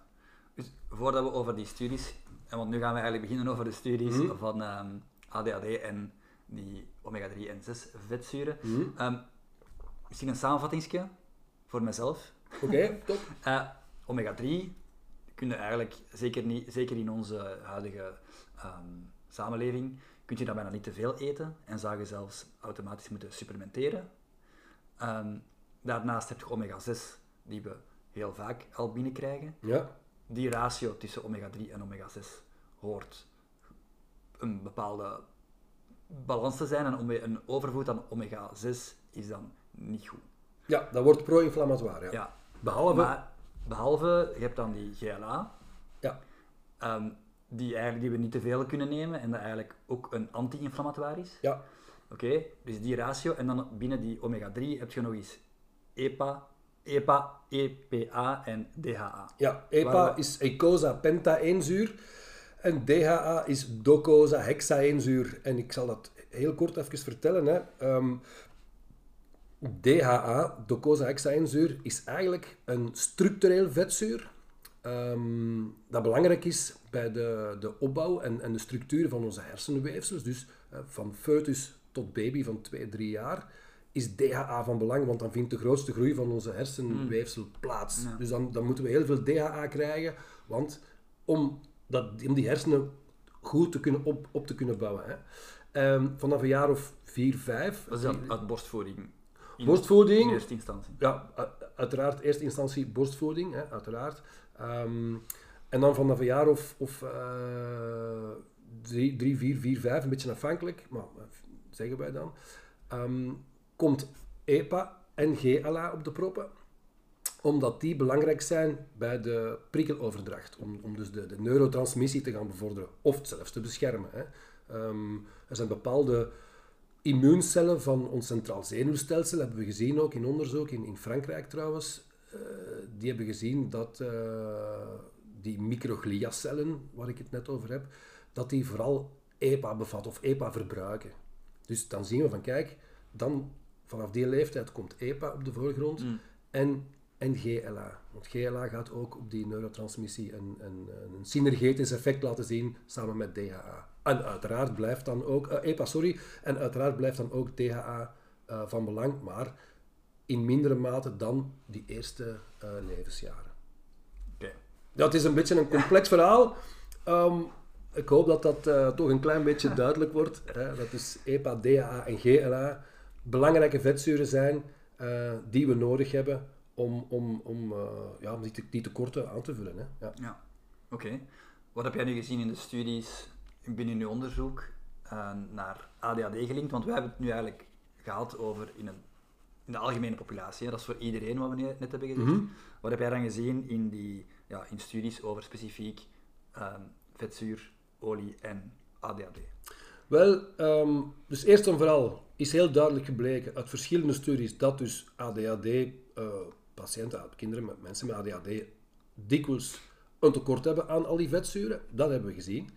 Dus voordat we over die studies, en want nu gaan we eigenlijk beginnen over de studies mhm. van um, ehm, ADHD en die omega-3 en 6 vetzuren. Mm misschien een samenvattingsje voor mezelf. Oké, top. Uh, Omega-3 kunnen eigenlijk, zeker, niet, zeker in onze huidige um, samenleving, kun je dat bijna niet te veel eten en zou je zelfs automatisch moeten supplementeren. Um, daarnaast heb je omega-6, die we heel vaak al binnenkrijgen. Ja. Die ratio tussen omega-3 en omega-6 hoort een bepaalde balans te zijn en een overvoed aan omega-6 is dan niet goed. Ja, dat wordt pro-inflammatoire. Ja. ja. Behalve... behalve, je hebt dan die GLA. Ja. Um, die, eigenlijk, die we niet te veel kunnen nemen en dat eigenlijk ook een anti-inflammatoire is. Ja. Oké, dus die ratio. En dan binnen die omega-3 heb je nog eens EPA, EPA, EPA en DHA. Ja, EPA is eicosa pentaeenzuur en DHA is docosa hexaeenzuur. En ik zal dat heel kort even vertellen. Hè. Um, DHA, docosahexaenzuur, is eigenlijk een structureel vetzuur um, dat belangrijk is bij de, de opbouw en, en de structuur van onze hersenweefsels. Dus uh, van foetus tot baby van 2, 3 jaar is DHA van belang, want dan vindt de grootste groei van onze hersenweefsel hmm. plaats. Dus dan, dan moeten we heel veel DHA krijgen, want om, dat, om die hersenen goed te kunnen op, op te kunnen bouwen. Hè. Um, vanaf een jaar of 4, 5... Dat is uit borstvoeding In- Borstvoeding. In eerste instantie. Ja, uiteraard eerste instantie borstvoeding, hè, uiteraard. Ehm, en dan vanaf een jaar of, of eh, drie, vier, vier, vijf, een beetje afhankelijk, maar eh, zeggen wij dan, ehm, komt EPA en GLA op de proppen omdat die belangrijk zijn bij de prikkeloverdracht, om, om dus de, de neurotransmissie te gaan bevorderen of zelfs te beschermen. Hè. Ehm, er zijn bepaalde immuuncellen van ons centraal zenuwstelsel, hebben we gezien ook in onderzoek, in, in Frankrijk trouwens, die hebben gezien dat eh, die microgliacellen, waar ik het net over heb, dat die vooral EPA bevatten of EPA verbruiken. Dus dan zien we van, kijk, dan vanaf die leeftijd komt EPA op de voorgrond en, en GLA. Want GLA gaat ook op die neurotransmissie een, een, een synergetisch effect laten zien samen met DHA. En uiteraard blijft dan ook, eh, EPA, sorry, en uiteraard blijft dan ook DHA eh, van belang, maar in mindere mate dan die eerste eh, levensjaren. Oké. Dat is een beetje een complex verhaal. Ehm, ik hoop dat dat eh, toch een klein beetje duidelijk wordt. Hè? Dat dus EPA, DHA en GLA belangrijke vetzuren zijn eh, die we nodig hebben om, om, om, ja, om die, te- die tekorten aan te vullen. Hè? Ja. Ja, oké. Wat heb jij nu gezien in de studies binnen je onderzoek naar ADHD gelinkt? Want wij hebben het nu eigenlijk gehad over in, een, in de algemene populatie. Hè? Dat is voor iedereen wat we ne- net hebben gezegd. Mhm. Wat heb jij dan gezien in, die, ja, in studies over specifiek ehm, vetzuur, olie en ADHD? Wel, ehm, dus eerst en vooral is heel duidelijk gebleken uit verschillende studies dat dus ADHD-patiënten, kinderen met mensen met ADHD, dikwijls een tekort hebben aan al die vetzuren. Dat hebben we gezien.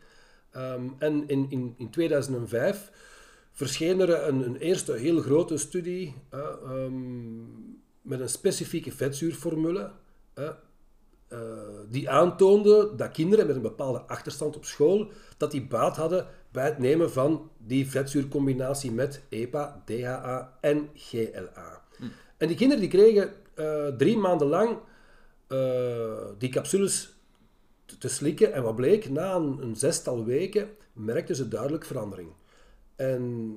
Ehm, en in, in, in 2005 verscheen er een, een eerste heel grote studie eh, ehm, met een specifieke vetzuurformule. eh, eh, die aantoonde dat kinderen met een bepaalde achterstand op school, dat die baat hadden bij het nemen van die vetzuurcombinatie met EPA, DHA en GLA. En die kinderen die kregen drie maanden lang die capsules te- te slikken. En wat bleek, na een, een zestal weken merkten ze duidelijk verandering. En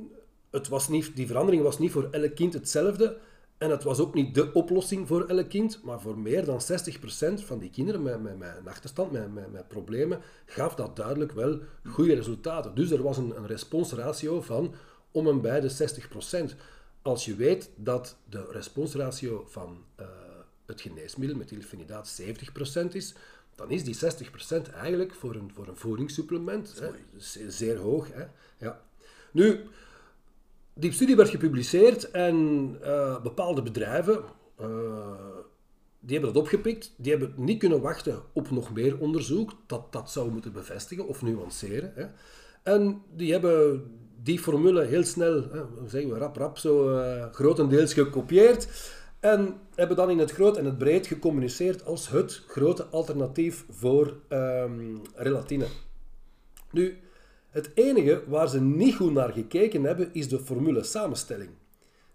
het was niet, die verandering was niet voor elk kind hetzelfde. En het was ook niet de oplossing voor elk kind, maar voor meer dan 60% van die kinderen met, met, met een achterstand, met, met, met problemen, gaf dat duidelijk wel goede resultaten. Dus er was een, een responsratio van om en bij de 60%. Als je weet dat de responsratio van eh, het geneesmiddel methylfenidaat 70% is, dan is die 60% eigenlijk voor een, voor een voedingssupplement hè, ze- zeer hoog. Hè? Ja. Nu, die studie werd gepubliceerd en eh, bepaalde bedrijven eh, die hebben dat opgepikt. Die hebben niet kunnen wachten op nog meer onderzoek dat dat zou moeten bevestigen of nuanceren. Hè. En die hebben die formule heel snel, hè, zeggen we, rap rap, zo eh, grotendeels gekopieerd. En hebben dan in het groot en het breed gecommuniceerd als het grote alternatief voor ehm, relatine. Nu, het enige waar ze niet goed naar gekeken hebben, is de formule samenstelling.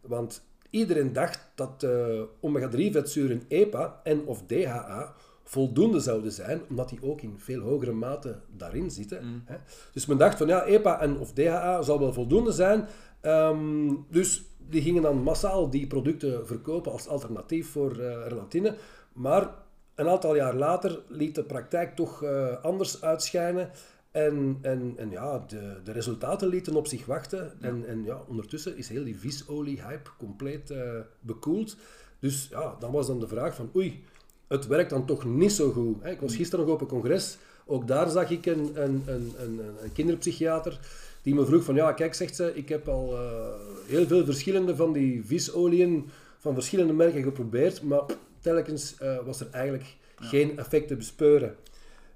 Want iedereen dacht dat eh, omega-3-vetzuren EPA en of DHA voldoende zouden zijn, omdat die ook in veel hogere mate daarin zitten. Hè. Dus men dacht van ja, EPA en of DHA zal wel voldoende zijn. Ehm, dus die gingen dan massaal die producten verkopen als alternatief voor eh, relatine. Maar een aantal jaar later liet de praktijk toch eh, anders uitschijnen. En, en, en ja, de, de resultaten lieten op zich wachten. En, en ja, ondertussen is heel die visolie-hype compleet eh, bekoeld. Dus ja, dan was dan de vraag van oei, het werkt dan toch niet zo goed. hè. Ik was gisteren nog op een congres. Ook daar zag ik een, een, een, een, een kinderpsychiater die me vroeg van ja, kijk, zegt ze, ik heb al eh, heel veel verschillende van die visolieën van verschillende merken geprobeerd, maar telkens eh, was er eigenlijk geen effect te bespeuren.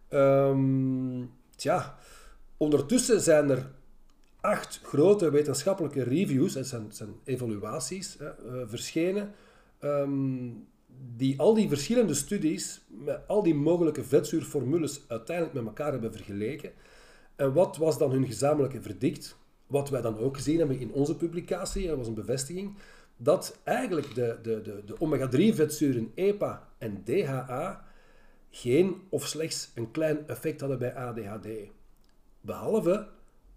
Ehm, tja, ondertussen zijn er acht grote wetenschappelijke reviews, dat zijn, zijn evaluaties, hè, eh, verschenen, ehm, die al die verschillende studies met al die mogelijke vetzuurformules uiteindelijk met elkaar hebben vergeleken. En wat was dan hun gezamenlijke verdict? Wat wij dan ook gezien hebben in onze publicatie, dat was een bevestiging, dat eigenlijk de, de, de, de omega-3-vetzuren EPA en DHA geen of slechts een klein effect hadden bij ADHD. Behalve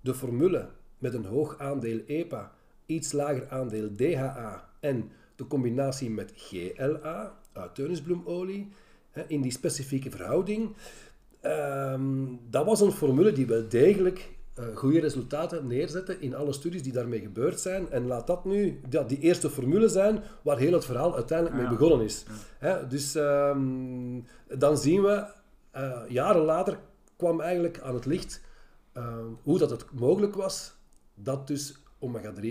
de formule met een hoog aandeel EPA, iets lager aandeel DHA en de combinatie met GLA, uit teunisbloemolie, in die specifieke verhouding. Ehm, dat was een formule die wel degelijk uh, goede resultaten neerzette in alle studies die daarmee gebeurd zijn. En laat dat nu ja, die eerste formule zijn waar heel het verhaal uiteindelijk mee begonnen is. Hè, dus ehm, dan zien we, uh, jaren later kwam eigenlijk aan het licht uh, hoe dat het mogelijk was dat dus omega-3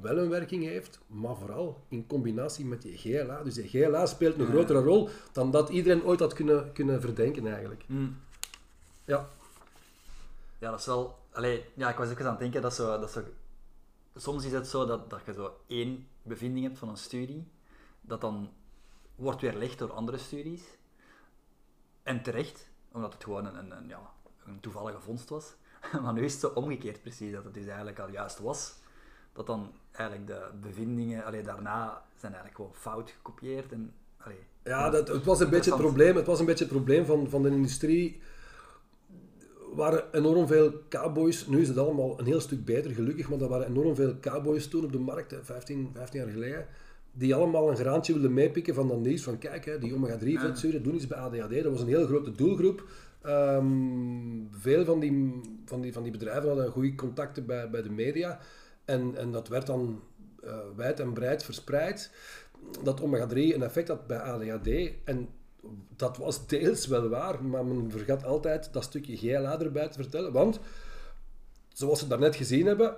wel een werking heeft, maar vooral in combinatie met die GLA. Dus die GLA speelt een grotere rol dan dat iedereen ooit had kunnen, kunnen verdenken eigenlijk. Mm. Ja. Ja, dat is wel... Allee, ja, ik was ook eens aan het denken dat zo... Dat zo soms is het zo dat, dat je zo één bevinding hebt van een studie, dat dan wordt weerlegd door andere studies. En terecht, omdat het gewoon een, een, ja, een toevallige vondst was. Maar nu is het zo omgekeerd precies, dat het dus eigenlijk al juist was. Dat dan eigenlijk de bevindingen allee, daarna zijn eigenlijk gewoon fout gekopieerd. En, allee, ja, dat, het was een beetje het probleem. Het was een beetje het probleem van, van de industrie. Waren enorm veel cowboys. Nu is het allemaal een heel stuk beter, gelukkig. Maar er waren enorm veel cowboys toen op de markt, 15, 15 jaar geleden. Die allemaal een graantje wilden meepikken van dat nieuws. Van kijk, hè, die omega-3 vetzuren doen iets bij ADHD. Dat was een heel grote doelgroep. Um, veel van die, van, die, van die bedrijven hadden goede contacten bij, bij de media. En, en dat werd dan uh, wijd en breed verspreid. Dat omega-3 een effect had bij ADHD. En dat was deels wel waar, maar men vergat altijd dat stukje GLA erbij te vertellen. Want, zoals we daarnet gezien hebben,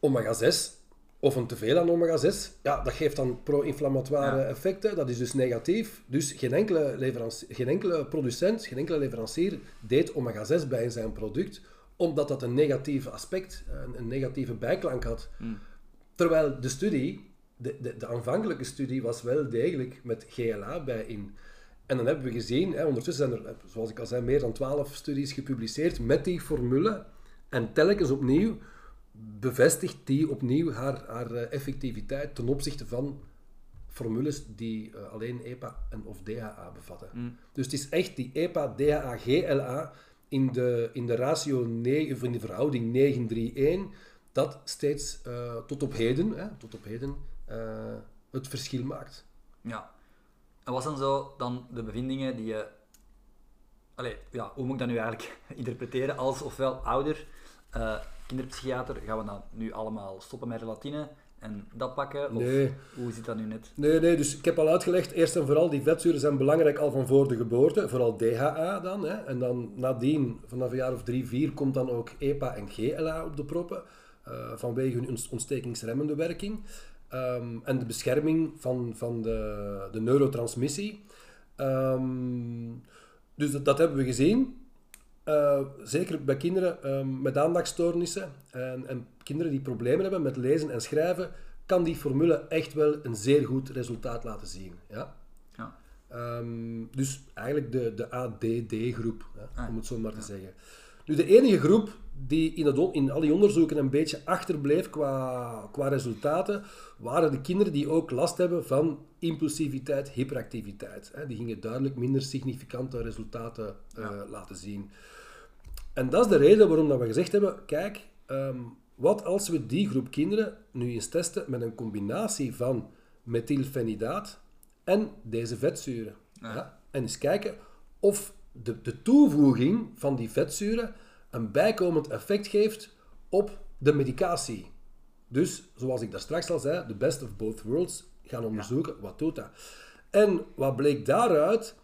omega-6 of een teveel aan omega-6, ja, dat geeft dan pro-inflammatoire effecten. Dat is dus negatief. Dus geen enkele, geen enkele producent, geen enkele leverancier deed omega-6 bij in zijn product, omdat dat een negatief aspect, een, een negatieve bijklank had. Hmm. Terwijl de studie, de, de, de, aanvankelijke studie, was wel degelijk met GLA bij in. En dan hebben we gezien, hè, ondertussen zijn er, zoals ik al zei, meer dan 12 studies gepubliceerd met die formule. En telkens opnieuw bevestigt die opnieuw haar, haar eh, effectiviteit ten opzichte van formules die uh, alleen EPA en of DHA bevatten. Mm. Dus het is echt die EPA, DHA, GLA in de, in de ratio 9, of in de verhouding 9-3-1 dat steeds uh, tot op heden, hè, tot op heden het verschil maakt. Ja. En wat zijn zo dan de bevindingen die je... Allee, ja, hoe moet ik dat nu eigenlijk interpreteren? Als ofwel ouder kinderpsychiater, gaan we dan nu allemaal stoppen met relatine en dat pakken? Of nee. hoe zit dat nu net? Nee, nee, dus ik heb al uitgelegd, eerst en vooral, die vetzuren zijn belangrijk al van voor de geboorte, vooral DHA dan. Hè. En dan nadien, vanaf een jaar of drie, vier, komt dan ook EPA en GLA op de proppen, uh, vanwege hun ontstekingsremmende werking. Um, en de bescherming van, van de, de neurotransmissie. Um, dus dat, dat hebben we gezien. Uh, zeker bij kinderen uh, met aandachtstoornissen en, en, kinderen die problemen hebben met lezen en schrijven, kan die formule echt wel een zeer goed resultaat laten zien. Ja? ja. Um, dus eigenlijk de, de ADD-groep, ah, om het zo maar ja. te zeggen. Nu, de enige groep die in, het, in al die onderzoeken een beetje achterbleef qua, qua resultaten, waren de kinderen die ook last hebben van impulsiviteit, hyperactiviteit. Die gingen duidelijk minder significante resultaten uh, Ja. laten zien. En dat is de reden waarom dat we gezegd hebben, kijk, um, wat als we die groep kinderen nu eens testen met een combinatie van methylfenidaat en deze vetzuren. Ja. Ja? En eens kijken of de, de toevoeging van die vetzuren een bijkomend effect geeft op de medicatie. Dus, zoals ik daar straks al zei, de best of both worlds gaan onderzoeken, wat doet dat? En wat bleek daaruit?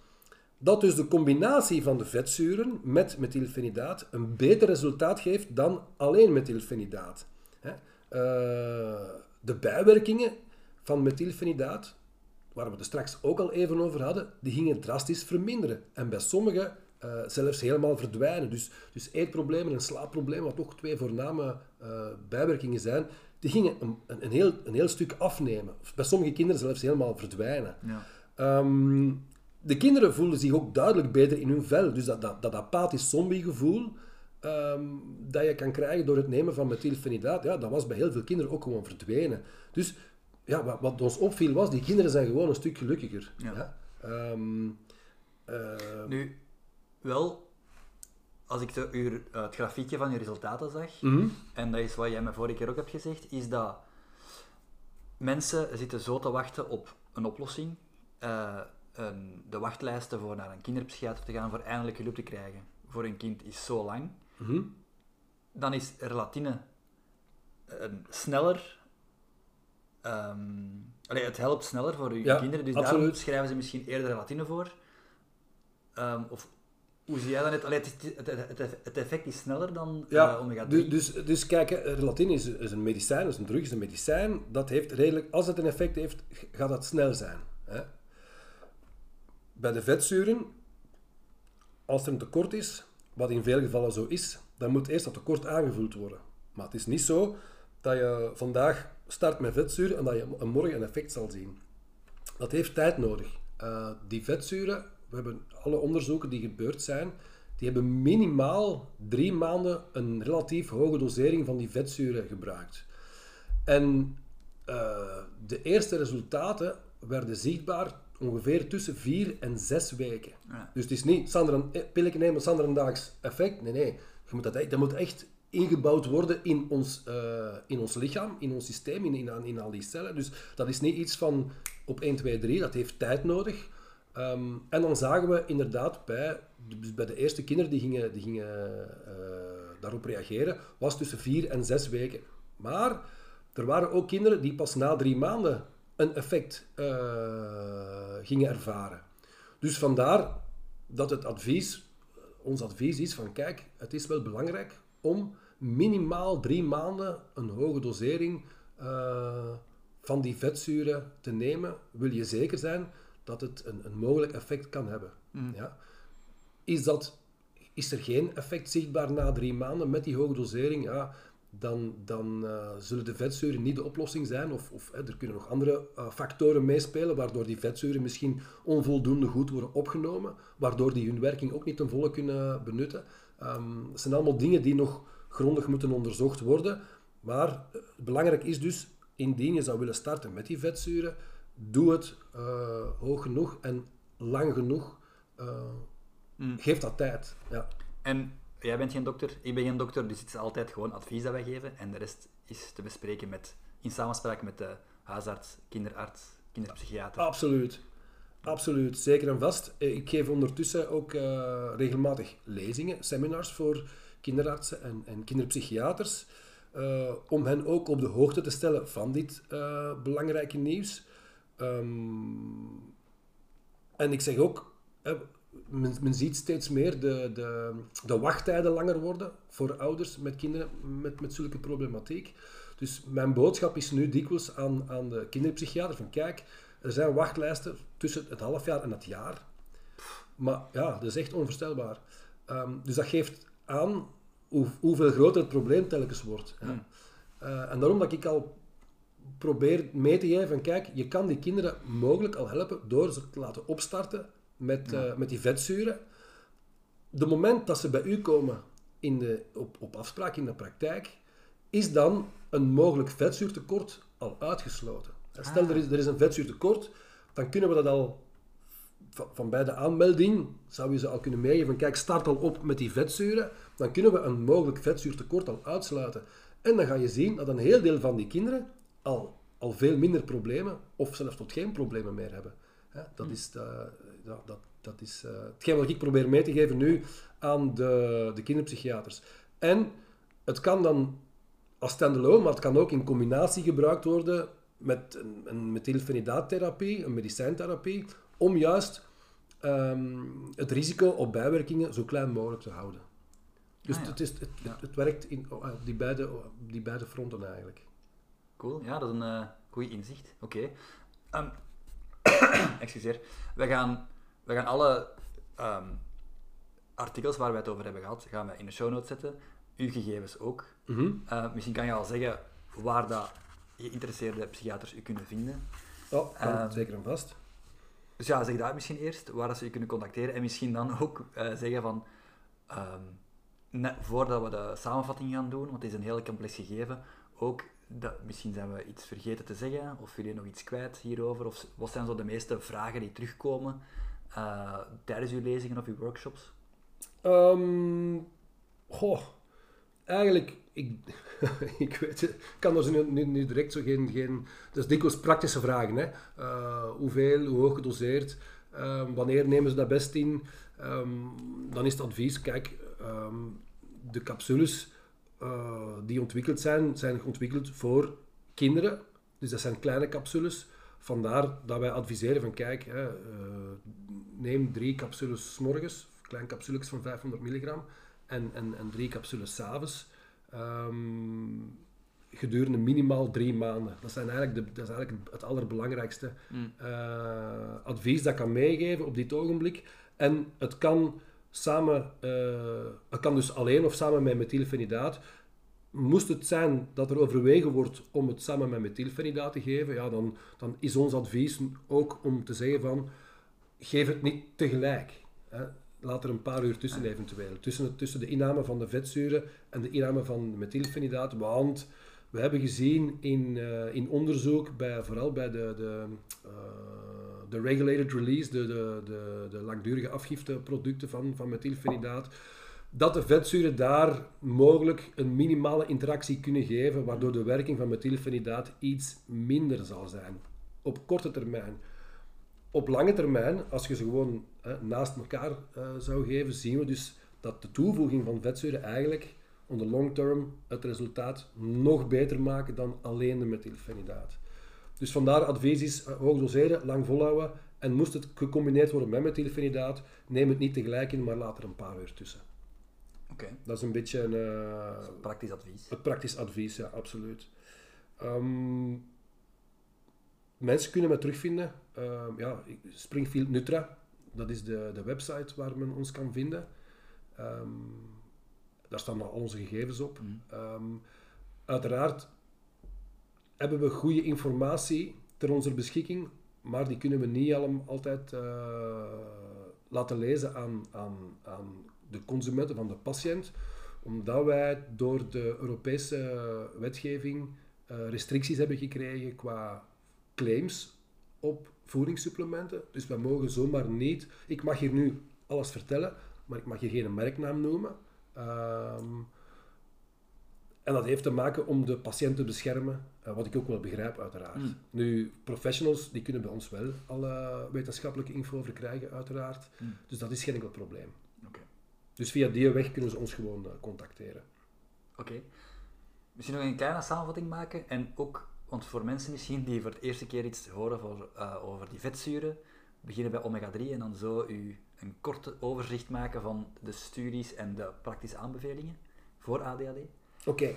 Dat dus de combinatie van de vetzuren met methylfenidaat een beter resultaat geeft dan alleen methylfenidaat. Uh, de bijwerkingen van methylfenidaat, waar we het straks ook al even over hadden, die gingen drastisch verminderen. En bij sommigen uh, zelfs helemaal verdwijnen. Dus, dus eetproblemen en slaapproblemen, wat toch twee voorname uh, bijwerkingen zijn, die gingen een, een, heel, een heel stuk afnemen. Bij sommige kinderen zelfs helemaal verdwijnen. Ja. Um, de kinderen voelden zich ook duidelijk beter in hun vel. Dus dat, dat, dat apathisch zombie-gevoel um, dat je kan krijgen door het nemen van methylfenidaat, ja, dat was bij heel veel kinderen ook gewoon verdwenen. Dus ja, wat, wat ons opviel was, die kinderen zijn gewoon een stuk gelukkiger. Ja. Ja? Um, uh, Nu, wel, als ik de, uh, het grafiekje van je resultaten zag, mm -hmm. en dat is wat jij me vorige keer ook hebt gezegd, is dat mensen zitten zo te wachten op een oplossing. eh, een- de wachtlijsten voor naar een kinderpsychiater te gaan voor eindelijk hulp te krijgen voor een kind is zo lang. Mhm. Dan is relatine een sneller. ehm, allee, het helpt sneller voor uw Ja, kinderen, dus daarom absoluut. schrijven ze misschien eerder relatine voor. Ehm, of hoe zie jij dat net? Allee, het, is- het, het, het- het effect is sneller dan Ja, eh, omega-3. dus, dus, dus kijk, relatine is, is een medicijn, is een drug, is een medicijn. Dat heeft redelijk, als het een effect heeft, gaat dat snel zijn. Hè? Bij de vetzuren, als er een tekort is, wat in veel gevallen zo is, dan moet eerst dat tekort aangevuld worden. Maar het is niet zo dat je vandaag start met vetzuren en dat je morgen een effect zal zien. Dat heeft tijd nodig. Eh, die vetzuren, we hebben alle onderzoeken die gebeurd zijn, die hebben minimaal drie maanden een relatief hoge dosering van die vetzuren gebruikt. En eh, de eerste resultaten werden zichtbaar ongeveer tussen vier en zes weken. Ja. Dus het is niet Sander een pilletje nemen, Sander een daags effect. Nee, nee. Je moet dat, dat moet echt ingebouwd worden in ons, eh, in ons lichaam, in ons systeem, in, in, in al die cellen. Dus dat is niet iets van op 1, 2, 3. Dat heeft tijd nodig. Ehm, en dan zagen we inderdaad bij, dus bij de eerste kinderen die gingen, die gingen eh, daarop reageren, was tussen vier en zes weken. Maar er waren ook kinderen die pas na drie maanden een effect eh, gingen ervaren. Dus vandaar dat het advies, ons advies is van kijk, het is wel belangrijk om minimaal drie maanden een hoge dosering eh, van die vetzuren te nemen. Wil je zeker zijn dat het een, een mogelijk effect kan hebben. Ja? Is, dat, is er geen effect zichtbaar na drie maanden met die hoge dosering? Ja, dan, dan eh, zullen de vetzuren niet de oplossing zijn. Of, of hè, er kunnen nog andere eh, factoren meespelen, waardoor die vetzuren misschien onvoldoende goed worden opgenomen, waardoor die hun werking ook niet ten volle kunnen benutten. Ehm, het zijn allemaal dingen die nog grondig moeten onderzocht worden. Maar eh, belangrijk is dus, indien je zou willen starten met die vetzuren, doe het eh, hoog genoeg en lang genoeg. Eh, Geef dat tijd. Ja. En jij bent geen dokter, ik ben geen dokter, dus het is altijd gewoon advies dat wij geven. En de rest is te bespreken met, in samenspraak met de huisarts, kinderarts, kinderpsychiater. Absoluut. Absoluut, zeker en vast. Eh, Ik geef ondertussen ook regelmatig lezingen, seminars voor kinderartsen en, en kinderpsychiaters. om hen ook op de hoogte te stellen van dit belangrijke nieuws. Ehm, en ik zeg ook, hè, men, men ziet steeds meer de, de, de wachttijden langer worden voor ouders met kinderen met, met zulke problematiek. Dus mijn boodschap is nu dikwijls aan, aan de kinderpsychiater van kijk, er zijn wachtlijsten tussen het halfjaar en het jaar. Maar ja, dat is echt onvoorstelbaar. Ehm, dus dat geeft aan hoe, hoeveel groter het probleem telkens wordt. Ja. Eh, en daarom dat ik al probeer mee te geven van kijk, je kan die kinderen mogelijk al helpen door ze te laten opstarten met, eh, met die vetzuren. De moment dat ze bij u komen in de, op, op afspraak in de praktijk, is dan een mogelijk vetzuurtekort al uitgesloten. Stel, er is, er is een vetzuurtekort, dan kunnen we dat al van, van bij de aanmelding, zou je ze al kunnen meegeven van kijk, start al op met die vetzuren, dan kunnen we een mogelijk vetzuurtekort al uitsluiten. En dan ga je zien dat een heel deel van die kinderen al, al veel minder problemen, of zelfs tot geen problemen meer hebben. Hè, dat is, de, ja, dat, dat is eh, hetgeen wat ik probeer mee te geven nu aan de, de kinderpsychiaters. En het kan dan als standalone, maar het kan ook in combinatie gebruikt worden met een, een methylfenidaattherapie, een medicijntherapie, om juist ehm, het risico op bijwerkingen zo klein mogelijk te houden. Dus Ah, ja. het, is, het, het, het werkt in, op die, beide, op die beide fronten eigenlijk. Cool, ja, dat is een eh goed inzicht. Oké. Ehm, excuseer. We gaan, we gaan alle ehm, artikels waar wij het over hebben gehad, gaan we in de show notes zetten. Uw gegevens ook. Mhm. Eh, misschien kan je al zeggen waar dat geïnteresseerde psychiaters u kunnen vinden. Kan, Ehm, zeker en vast. Dus ja, zeg daar misschien eerst, waar dat ze je kunnen contacteren. En misschien dan ook eh, zeggen van, ehm, net voordat we de samenvatting gaan doen, want het is een heel complex gegeven, ook, dat, misschien zijn we iets vergeten te zeggen, of jullie nog iets kwijt hierover, of wat zijn zo de meeste vragen die terugkomen eh, tijdens uw lezingen of uw workshops? Ehm, goh, eigenlijk, ik, ik weet kan zo nu, nu, nu direct zo geen, geen... Dat is dikwijls praktische vragen, hè. Eh, hoeveel, hoe hoog gedoseerd, ehm, wanneer nemen ze dat best in? Ehm, dan is het advies, kijk, de capsules eh, die ontwikkeld zijn, zijn ontwikkeld voor kinderen. Dus dat zijn kleine capsules. Vandaar dat wij adviseren van kijk, hè, eh, neem drie capsules s morgens, kleine capsules van 500 milligram, en, en, en drie capsules s'avonds. Um, gedurende minimaal drie maanden. Dat, zijn eigenlijk de, dat is eigenlijk het allerbelangrijkste uh, advies dat ik kan meegeven op dit ogenblik. En het kan samen, uh, het kan dus alleen of samen met methylfenidaat. Moest het zijn dat er overwegen wordt om het samen met methylfenidaat te geven, ja, dan, dan is ons advies ook om te zeggen van, geef het niet tegelijk. Hè. Laat er een paar uur tussen eventueel. Tussen, tussen de inname van de vetzuren en de inname van methylfenidaat. Want we hebben gezien in, uh, in onderzoek, bij, vooral bij de, de, uh, de regulated release, de, de, de, de langdurige afgifteproducten van, van methylfenidaat, dat de vetzuren daar mogelijk een minimale interactie kunnen geven, waardoor de werking van methylfenidaat iets minder zal zijn. Op korte termijn. Op lange termijn, als je ze gewoon naast elkaar uh, zou geven, zien we dus dat de toevoeging van vetzuren eigenlijk on de long term het resultaat nog beter maken dan alleen de methylfenidaat. Dus vandaar advies is uh, hoog doseren, lang volhouden en moest het gecombineerd worden met methylfenidaat, neem het niet tegelijk in, maar laat er een paar uur tussen. Oké. Okay. Dat is een beetje een... Uh, praktisch advies. Het praktisch advies, ja, absoluut. Um, mensen kunnen me terugvinden. Uh, ja, Springfield Nutra, dat is de, de website waar men ons kan vinden. Um, daar staan al onze gegevens op. Mm. Um, uiteraard hebben we goede informatie ter onze beschikking, maar die kunnen we niet allemaal altijd uh, laten lezen aan, aan, aan de consumenten, van de patiënt, omdat wij door de Europese wetgeving uh, restricties hebben gekregen qua claims op voedingssupplementen. Dus wij mogen zomaar niet, ik mag hier nu alles vertellen, maar ik mag hier geen merknaam noemen. Um, en dat heeft te maken om de patiënt te beschermen, uh, wat ik ook wel begrijp uiteraard. Mm. Nu, professionals die kunnen bij ons wel alle wetenschappelijke info verkrijgen uiteraard. Mm. Dus dat is geen enkel probleem. Okay. Dus via die weg kunnen ze ons gewoon uh, contacteren. Oké. Okay. Misschien nog een kleine samenvatting maken en ook, want voor mensen misschien die voor het eerste keer iets horen voor, uh, over die vetzuren, beginnen bij omega-3 en dan zo u een korte overzicht maken van de studies en de praktische aanbevelingen voor ADHD? Oké,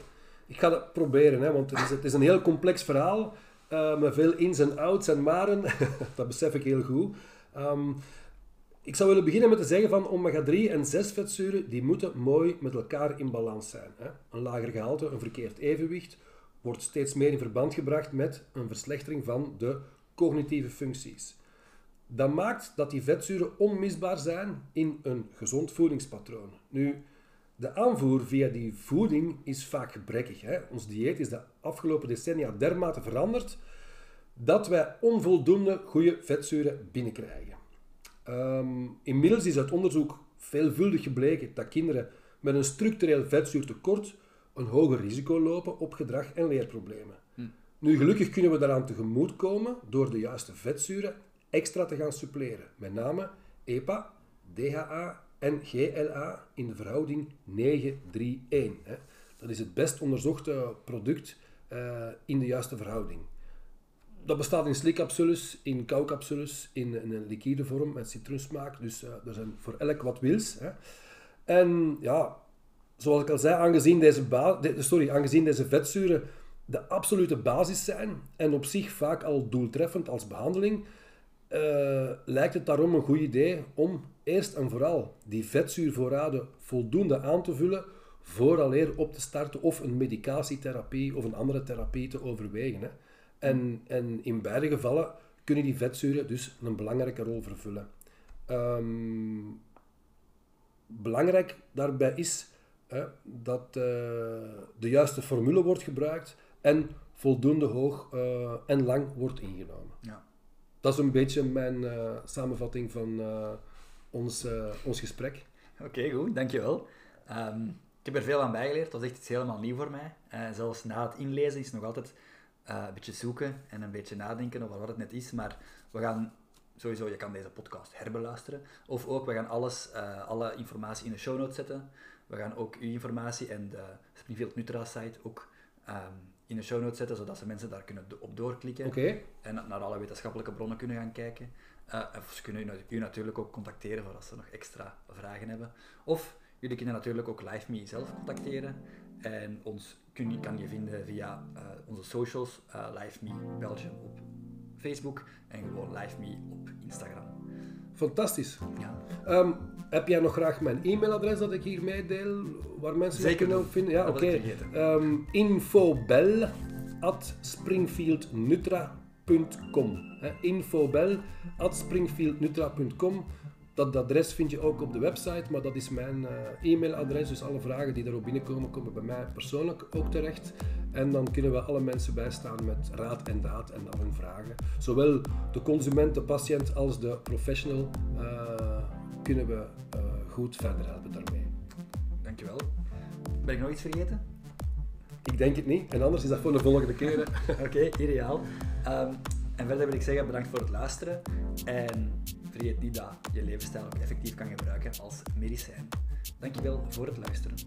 ik ga dat proberen, hè, want het is, het is een heel complex verhaal uh, met veel ins en outs en maren. dat besef ik heel goed. Um, ik zou willen beginnen met te zeggen van omega-3 en 6 vetzuren die moeten mooi met elkaar in balans zijn. Hè. Een lager gehalte, een verkeerd evenwicht, wordt steeds meer in verband gebracht met een verslechtering van de cognitieve functies. Dat maakt dat die vetzuren onmisbaar zijn in een gezond voedingspatroon. Nu, de aanvoer via die voeding is vaak gebrekkig. Hè? Ons dieet is de afgelopen decennia dermate veranderd dat wij onvoldoende goede vetzuren binnenkrijgen. Um, inmiddels is uit onderzoek veelvuldig gebleken dat kinderen met een structureel vetzuurtekort een hoger risico lopen op gedrag en leerproblemen. Hm. Nu, gelukkig kunnen we daaraan tegemoetkomen door de juiste vetzuren extra te gaan suppleren. Met name EPA, DHA en GLA in de verhouding 9-3-1. Dat is het best onderzochte product uh, in de juiste verhouding. Dat bestaat in slikcapsules, in koukapsules, in, een liquide vorm met citroensmaak. Dus uh, er zijn voor elk wat wils. En ja, zoals ik al zei, aangezien deze, de, aangezien deze vetzuren de absolute basis zijn en op zich vaak al doeltreffend als behandeling, uh, lijkt het daarom een goed idee om eerst en vooral die vetzuurvoorraden voldoende aan te vullen vooraleer op te starten of een medicatietherapie of een andere therapie te overwegen. Hè. En, en in beide gevallen kunnen die vetzuren dus een belangrijke rol vervullen. Um, belangrijk daarbij is hè, dat uh, de juiste formule wordt gebruikt en voldoende hoog uh, en lang wordt ingenomen. Ja dat is een beetje mijn uh, samenvatting van ons, uh, ons gesprek. Oké, okay, goed, dankjewel. Um, ik heb er veel aan bijgeleerd. Dat is echt iets helemaal nieuw voor mij. Uh, zelfs na het inlezen is het nog altijd uh, een beetje zoeken en een beetje nadenken over wat het net is. Maar we gaan sowieso, je kan deze podcast herbeluisteren. Of ook, we gaan alles, alle informatie in de show notes zetten. We gaan ook uw informatie en de Springfield Nutra site ook um, in de show notes zetten, zodat ze mensen daar kunnen op doorklikken okay. en naar alle wetenschappelijke bronnen kunnen gaan kijken. Uh, of ze kunnen u, natuurlijk ook contacteren voor als ze nog extra vragen hebben. Of jullie kunnen natuurlijk ook LiveMe zelf contacteren. En ons kun, kan je vinden via uh, onze socials, uh, LiveMe Belgium op Facebook en gewoon LiveMe op Instagram. Fantastisch. Ja. Um, heb jij nog graag mijn e-mailadres dat ik hier meedeel, waar mensen Zeker kunnen doen. vinden? Ja, oké. ik vergeten. Ehm, infobel at springfieldnutra.com. Hè, infobel at springfieldnutra.com. Dat adres vind je ook op de website, maar dat is mijn eh, e-mailadres. Dus alle vragen die daarop binnenkomen, komen bij mij persoonlijk ook terecht. En dan kunnen we alle mensen bijstaan met raad en daad en al hun vragen. Zowel de consument, de patiënt als de professional eh, kunnen we eh, goed verder helpen daarmee. Dankjewel. Ben ik nog iets vergeten? Ik denk het niet. En anders is dat voor de volgende keer. Oké, ideaal. Ehm, en verder wil ik zeggen, bedankt voor het luisteren. En vergeet niet dat je levensstijl ook effectief kan gebruiken als medicijn. Dankjewel voor het luisteren.